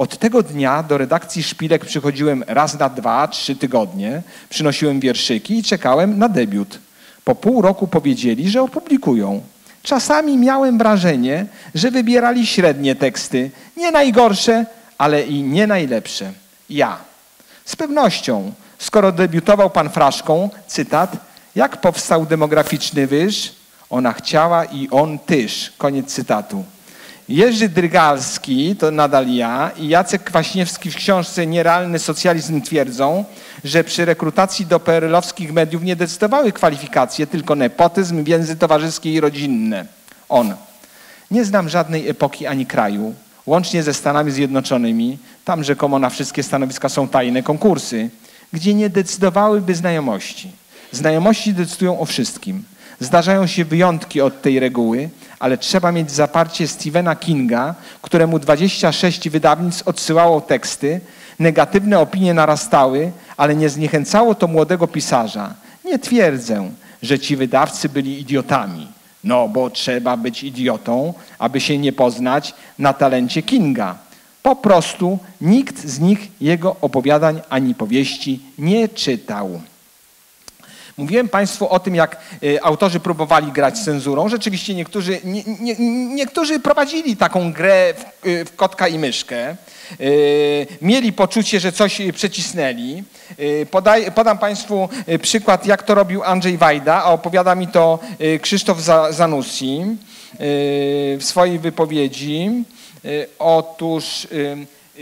Od tego dnia do redakcji Szpilek przychodziłem raz na dwa, trzy tygodnie, przynosiłem wierszyki i czekałem na debiut. Po pół roku powiedzieli, że opublikują. Czasami miałem wrażenie, że wybierali średnie teksty, nie najgorsze, ale i nie najlepsze. Ja. Z pewnością, skoro debiutował pan Fraszką, cytat, jak powstał demograficzny wyż? Ona chciała i on tyż. Koniec cytatu. Jerzy Drygalski, to nadal ja, i Jacek Kwaśniewski w książce Nierealny socjalizm twierdzą, że przy rekrutacji do PRL-owskich mediów nie decydowały kwalifikacje, tylko nepotyzm, więzy towarzyskie i rodzinne. On. Nie znam żadnej epoki ani kraju, łącznie ze Stanami Zjednoczonymi, tam rzekomo na wszystkie stanowiska są tajne konkursy, gdzie nie decydowałyby znajomości. Znajomości decydują o wszystkim. Zdarzają się wyjątki od tej reguły, ale trzeba mieć zaparcie Stephena Kinga, któremu 26 wydawnictw odsyłało teksty, negatywne opinie narastały, ale nie zniechęcało to młodego pisarza. Nie twierdzę, że ci wydawcy byli idiotami. No, bo trzeba być idiotą, aby się nie poznać na talencie Kinga. Po prostu nikt z nich jego opowiadań ani powieści nie czytał. Mówiłem Państwu o tym, jak y, autorzy próbowali grać z cenzurą. Rzeczywiście niektórzy, nie, nie, niektórzy prowadzili taką grę w, y, w kotka i myszkę. Y, mieli poczucie, że coś przecisnęli. Podaj, podam Państwu przykład, jak to robił Andrzej Wajda, a opowiada mi to Krzysztof Zanussi w swojej wypowiedzi. Otóż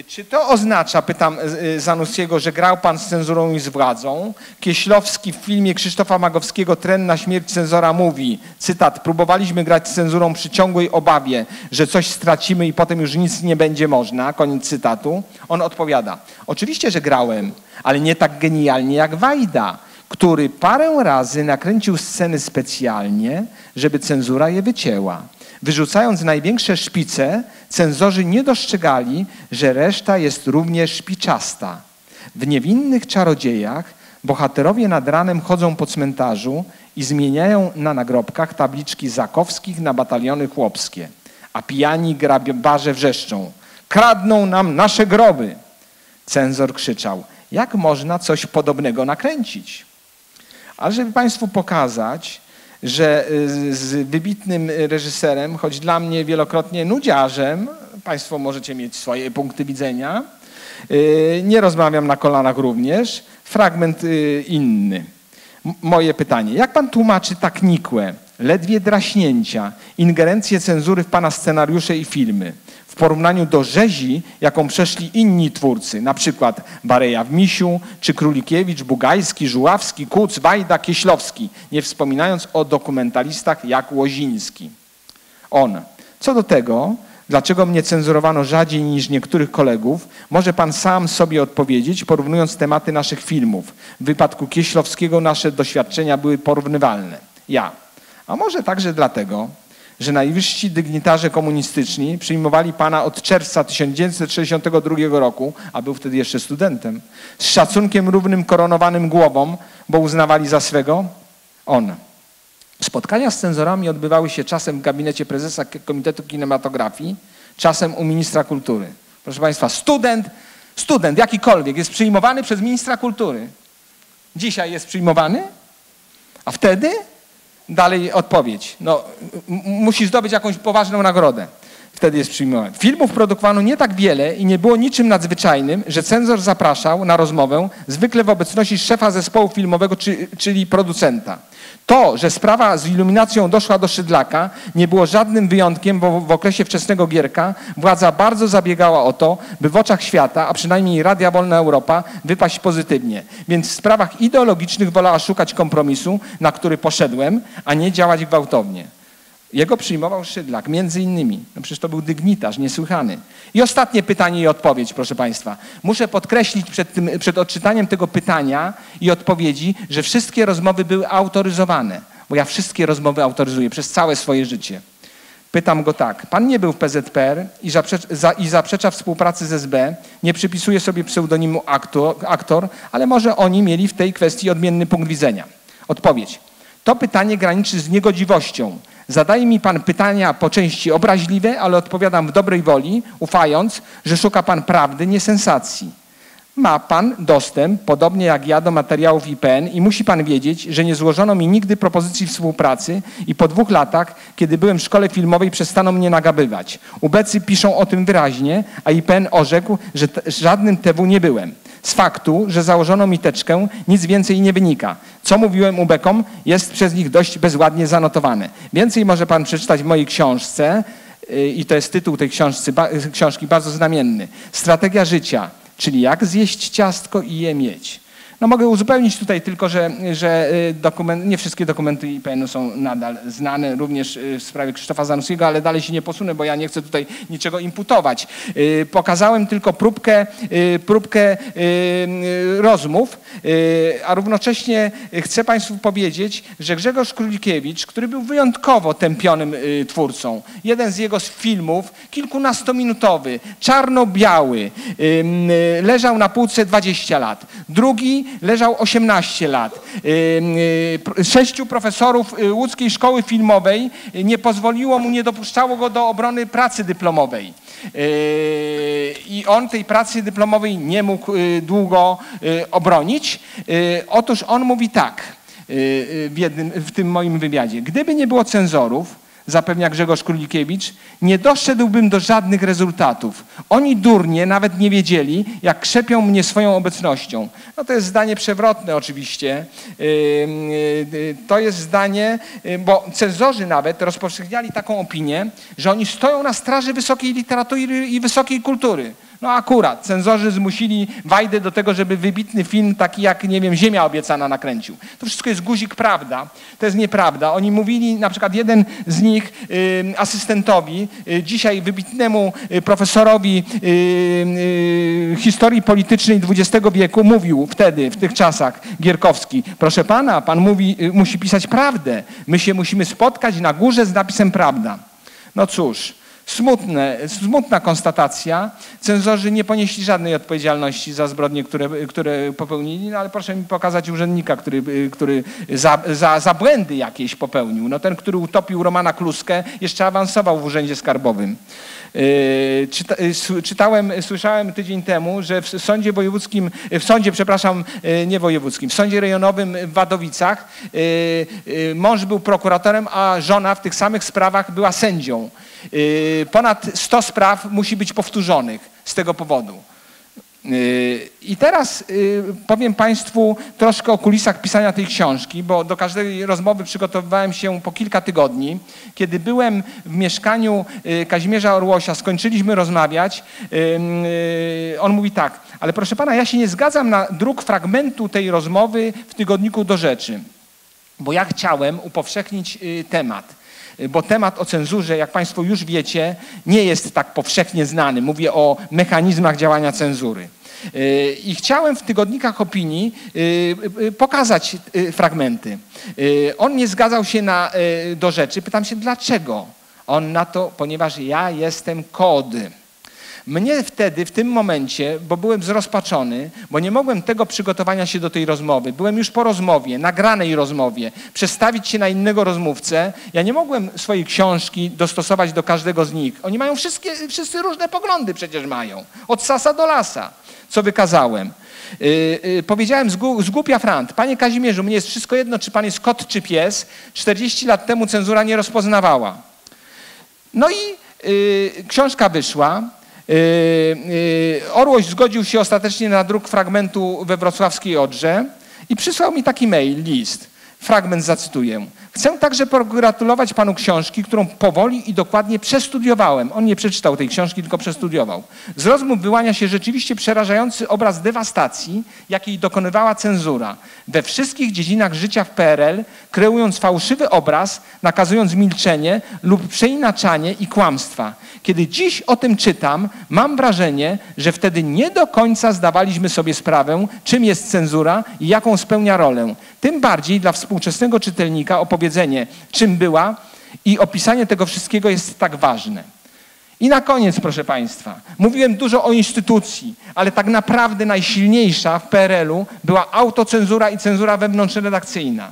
czy to oznacza, pytam y, Zanussiego, że grał pan z cenzurą i z władzą? Kieślowski w filmie Krzysztofa Magowskiego Tren na śmierć cenzora mówi, cytat, próbowaliśmy grać z cenzurą przy ciągłej obawie, że coś stracimy i potem już nic nie będzie można, koniec cytatu. On odpowiada, oczywiście, że grałem, ale nie tak genialnie jak Wajda, który parę razy nakręcił sceny specjalnie, żeby cenzura je wycięła. Wyrzucając największe szpice, cenzorzy nie dostrzegali, że reszta jest również szpiczasta. W niewinnych czarodziejach bohaterowie nad ranem chodzą po cmentarzu i zmieniają na nagrobkach tabliczki zakowskich na bataliony chłopskie, a pijani grabarze wrzeszczą. Kradną nam nasze groby. Cenzor krzyczał, jak można coś podobnego nakręcić? Ale żeby Państwu pokazać, że y, z wybitnym reżyserem, choć dla mnie wielokrotnie nudziarzem, Państwo możecie mieć swoje punkty widzenia, y, nie rozmawiam na kolanach również, fragment y, inny. Moje pytanie, jak Pan tłumaczy tak nikłe, ledwie draśnięcia, ingerencje cenzury w Pana scenariusze i filmy? Porównaniu do rzezi, jaką przeszli inni twórcy, na przykład Bareja w Misiu, czy Królikiewicz, Bugajski, Żuławski, Kuc, Wajda, Kieślowski, nie wspominając o dokumentalistach jak Łoziński. On. Co do tego, dlaczego mnie cenzurowano rzadziej niż niektórych kolegów, może pan sam sobie odpowiedzieć, porównując tematy naszych filmów. W wypadku Kieślowskiego nasze doświadczenia były porównywalne. Ja. A może także dlatego, że najwyżsi dygnitarze komunistyczni przyjmowali pana od czerwca 1962 roku, a był wtedy jeszcze studentem, z szacunkiem równym koronowanym głową, bo uznawali za swego on. Spotkania z cenzorami odbywały się czasem w gabinecie prezesa Komitetu Kinematografii, czasem u ministra kultury. Proszę Państwa, student, student jakikolwiek jest przyjmowany przez ministra kultury. Dzisiaj jest przyjmowany, a wtedy Dalej odpowiedź. No, musi zdobyć jakąś poważną nagrodę. Wtedy jest przyjmowany. Filmów produkowano nie tak wiele i nie było niczym nadzwyczajnym, że cenzor zapraszał na rozmowę, zwykle w obecności szefa zespołu filmowego, czyli producenta. To, że sprawa z iluminacją doszła do Szydlaka, nie było żadnym wyjątkiem, bo w okresie wczesnego Gierka władza bardzo zabiegała o to, by w oczach świata, a przynajmniej Radia Wolna Europa, wypaść pozytywnie. Więc w sprawach ideologicznych wolała szukać kompromisu, na który poszedłem, a nie działać gwałtownie. Jego przyjmował Szydlak, między innymi. No przecież to był dygnitarz, niesłychany. I ostatnie pytanie i odpowiedź, proszę Państwa. Muszę podkreślić przed, tym, przed odczytaniem tego pytania i odpowiedzi, że wszystkie rozmowy były autoryzowane, bo ja wszystkie rozmowy autoryzuję przez całe swoje życie. Pytam go tak. Pan nie był w PZPR i za, i zaprzecza współpracy z SB, nie przypisuje sobie pseudonimu aktor, aktor, ale może oni mieli w tej kwestii odmienny punkt widzenia. Odpowiedź. To pytanie graniczy z niegodziwością Zadaje mi Pan pytania po części obraźliwe, ale odpowiadam w dobrej woli, ufając, że szuka Pan prawdy, nie sensacji. Ma pan dostęp, podobnie jak ja, do materiałów IPN i musi pan wiedzieć, że nie złożono mi nigdy propozycji współpracy i po dwóch latach, kiedy byłem w szkole filmowej, przestano mnie nagabywać. Ubecy piszą o tym wyraźnie, a IPN orzekł, że żadnym TW nie byłem. Z faktu, że założono mi teczkę, nic więcej nie wynika. Co mówiłem ubekom, jest przez nich dość bezładnie zanotowane. Więcej może pan przeczytać w mojej książce, y, i to jest tytuł tej książki, książki bardzo znamienny. Strategia życia czyli jak zjeść ciastko i je mieć. No mogę uzupełnić tutaj tylko, że, że y, dokument, nie wszystkie dokumenty IPN-u są nadal znane, również y, w sprawie Krzysztofa Zanussiego, ale dalej się nie posunę, bo ja nie chcę tutaj niczego imputować. Y, pokazałem tylko próbkę, próbkę rozmów, a równocześnie chcę Państwu powiedzieć, że Grzegorz Królikiewicz, który był wyjątkowo tępionym twórcą, jeden z jego filmów, kilkunastominutowy, czarno-biały, leżał na półce 20 lat. Drugi leżał 18 lat. Y, sześciu profesorów y, łódzkiej szkoły filmowej nie pozwoliło mu, nie dopuszczało go do obrony pracy dyplomowej. Y, I on tej pracy dyplomowej nie mógł długo obronić. Otóż on mówi tak w, jednym, w tym moim wywiadzie. Gdyby nie było cenzorów, zapewnia Grzegorz Królikiewicz, nie doszedłbym do żadnych rezultatów. Oni durnie nawet nie wiedzieli, jak krzepią mnie swoją obecnością. No to jest zdanie przewrotne oczywiście. Yy, yy, to jest zdanie, yy, bo cenzorzy nawet rozpowszechniali taką opinię, że oni stoją na straży wysokiej literatury i wysokiej kultury. No akurat, cenzorzy zmusili Wajdę do tego, żeby wybitny film taki jak, nie wiem, Ziemia obiecana nakręcił. To wszystko jest guzik prawda. To jest nieprawda. Oni mówili, na przykład jeden z nich y, asystentowi, y, dzisiaj wybitnemu y, profesorowi y, y, historii politycznej XX wieku mówił wtedy, w tych czasach, Gierkowski, proszę pana, pan mówi, y, musi pisać prawdę. My się musimy spotkać na górze z napisem prawda. No cóż, Smutne, smutna konstatacja. Cenzorzy nie ponieśli żadnej odpowiedzialności za zbrodnie, które, które popełnili, no ale proszę mi pokazać urzędnika, który, który za, za, za błędy jakieś popełnił. No ten, który utopił Romana Kluskę, jeszcze awansował w urzędzie skarbowym. Yy, czyta, yy, czytałem, słyszałem tydzień temu, że w sądzie wojewódzkim, w sądzie, przepraszam, yy, nie wojewódzkim, w sądzie rejonowym w Wadowicach mąż był prokuratorem, a żona w tych samych sprawach była sędzią. Ponad 100 spraw musi być powtórzonych z tego powodu. I teraz y, powiem Państwu troszkę o kulisach pisania tej książki, bo do każdej rozmowy przygotowywałem się po kilka tygodni. Kiedy byłem w mieszkaniu y, Kazimierza Orłosia, skończyliśmy rozmawiać, y, on mówi tak, ale proszę Pana, ja się nie zgadzam na druk fragmentu tej rozmowy w tygodniku do rzeczy, bo ja chciałem upowszechnić temat bo temat o cenzurze, jak Państwo już wiecie, nie jest tak powszechnie znany. Mówię o mechanizmach działania cenzury. Y, I chciałem w tygodnikach opinii y, y, pokazać fragmenty. On nie zgadzał się na, do rzeczy. Pytam się, dlaczego? On na to, ponieważ ja jestem kody. Mnie wtedy, w tym momencie, bo byłem zrozpaczony, bo nie mogłem tego przygotowania się do tej rozmowy, byłem już po rozmowie, nagranej rozmowie, przestawić się na innego rozmówcę, ja nie mogłem swojej książki dostosować do każdego z nich. Oni mają wszystkie, wszyscy różne poglądy przecież mają, od sasa do lasa, co wykazałem. Yy, yy, powiedziałem z, głupia frant, panie Kazimierzu, mnie jest wszystko jedno, czy pan jest kot, czy pies. 40 lat temu cenzura nie rozpoznawała. No i yy, książka wyszła. Yy, yy, Orłoś zgodził się ostatecznie na druk fragmentu we wrocławskiej Odrze i przysłał mi taki mail, list. Fragment zacytuję. Chcę także pogratulować panu książki, którą powoli i dokładnie przestudiowałem. On nie przeczytał tej książki, tylko przestudiował. Z rozmów wyłania się rzeczywiście przerażający obraz dewastacji, jakiej dokonywała cenzura we wszystkich dziedzinach życia w PRL, kreując fałszywy obraz, nakazując milczenie lub przeinaczanie i kłamstwa. Kiedy dziś o tym czytam, mam wrażenie, że wtedy nie do końca zdawaliśmy sobie sprawę, czym jest cenzura i jaką spełnia rolę. Tym bardziej dla współczesnego czytelnika opowiedzenie, czym była i opisanie tego wszystkiego jest tak ważne. I na koniec, proszę Państwa, mówiłem dużo o instytucji, ale tak naprawdę najsilniejsza w PRL-u była autocenzura i cenzura wewnątrzredakcyjna.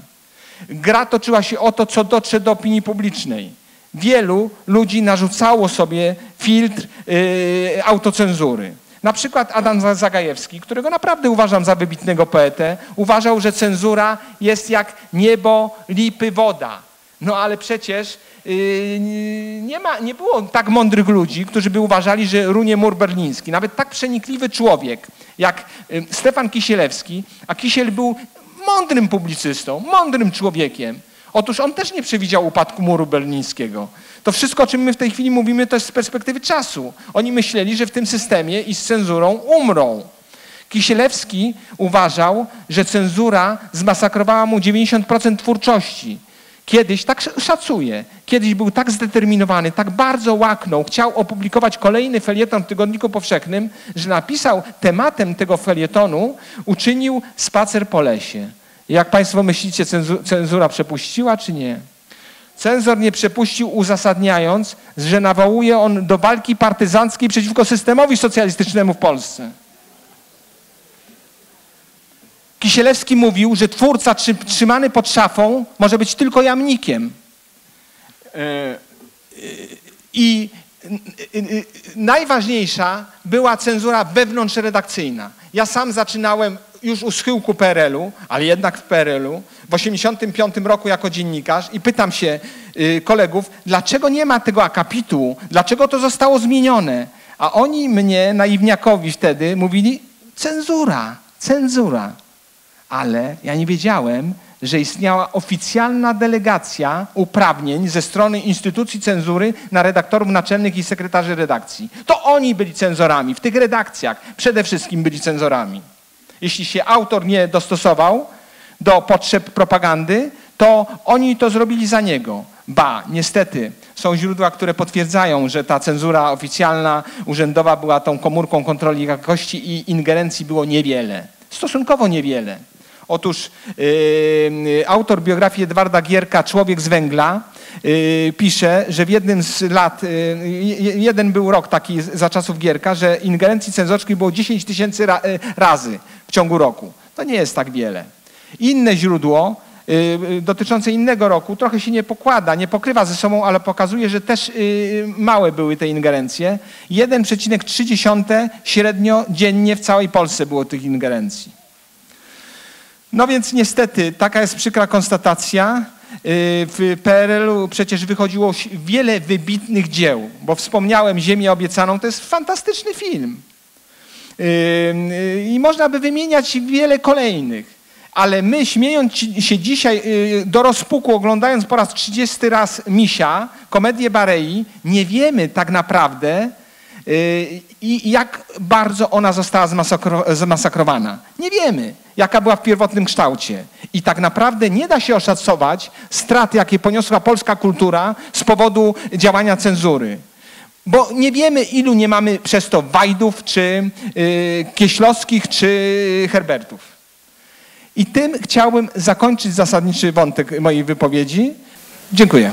Gra toczyła się o to, co dotrze do opinii publicznej. Wielu ludzi narzucało sobie filtr yy, autocenzury. Na przykład Adam Zagajewski, którego naprawdę uważam za wybitnego poetę, uważał, że cenzura jest jak niebo, lipy, woda. No ale przecież yy, nie, ma, nie było tak mądrych ludzi, którzy by uważali, że runie mur berliński. Nawet tak przenikliwy człowiek jak yy, Stefan Kisielewski, a Kisiel był mądrym publicystą, mądrym człowiekiem. Otóż on też nie przewidział upadku muru berlińskiego. To wszystko, o czym my w tej chwili mówimy, to jest z perspektywy czasu. Oni myśleli, że w tym systemie i z cenzurą umrą. Kisielewski uważał, że cenzura zmasakrowała mu 90% twórczości. Kiedyś, tak szacuję, kiedyś był tak zdeterminowany, tak bardzo łaknął, chciał opublikować kolejny felieton w Tygodniku Powszechnym, że napisał tematem tego felietonu, uczynił spacer po lesie. Jak Państwo myślicie, cenzura przepuściła czy nie? Cenzor nie przepuścił, uzasadniając, że nawołuje on do walki partyzanckiej przeciwko systemowi socjalistycznemu w Polsce. Kisielewski mówił, że twórca trzymany pod szafą może być tylko jamnikiem. E, e, I najważniejsza była cenzura wewnątrzredakcyjna. Ja sam zaczynałem już u schyłku PRL-u, ale jednak w PRL-u, w 1985 roku jako dziennikarz i pytam się y, kolegów, dlaczego nie ma tego akapitu, dlaczego to zostało zmienione? A oni mnie, naiwniakowi wtedy, mówili cenzura, cenzura. Ale ja nie wiedziałem, że istniała oficjalna delegacja uprawnień ze strony instytucji cenzury na redaktorów naczelnych i sekretarzy redakcji. To oni byli cenzorami, w tych redakcjach przede wszystkim byli cenzorami. Jeśli się autor nie dostosował do potrzeb propagandy, to oni to zrobili za niego. Ba, niestety, są źródła, które potwierdzają, że ta cenzura oficjalna, urzędowa była tą komórką kontroli jakości i ingerencji było niewiele. Stosunkowo niewiele. Otóż yy, autor biografii Edwarda Gierka, Człowiek z węgla, yy, pisze, że w jednym z lat, yy, jeden był rok taki za czasów Gierka, że ingerencji cenzorskiej było 10 tysięcy ra, y, razy w ciągu roku. To nie jest tak wiele. Inne źródło y, y, dotyczące innego roku trochę się nie pokłada, nie pokrywa ze sobą, ale pokazuje, że też małe były te ingerencje. 1,3 średnio dziennie w całej Polsce było tych ingerencji. No więc niestety taka jest przykra konstatacja. Y, w PRL-u przecież wychodziło wiele wybitnych dzieł, bo wspomniałem Ziemię obiecaną, to jest fantastyczny film. Y, y, I można by wymieniać wiele kolejnych. Ale my, śmiejąc się dzisiaj do rozpuku, oglądając po raz 30 raz Misia, komedię Barei, nie wiemy tak naprawdę, i jak bardzo ona została zmasakrowana. Nie wiemy, jaka była w pierwotnym kształcie. I tak naprawdę nie da się oszacować strat, jakie poniosła polska kultura z powodu działania cenzury. Bo nie wiemy, ilu nie mamy przez to Wajdów, czy yy, Kieślowskich, czy Herbertów. I tym chciałbym zakończyć zasadniczy wątek mojej wypowiedzi. Dziękuję.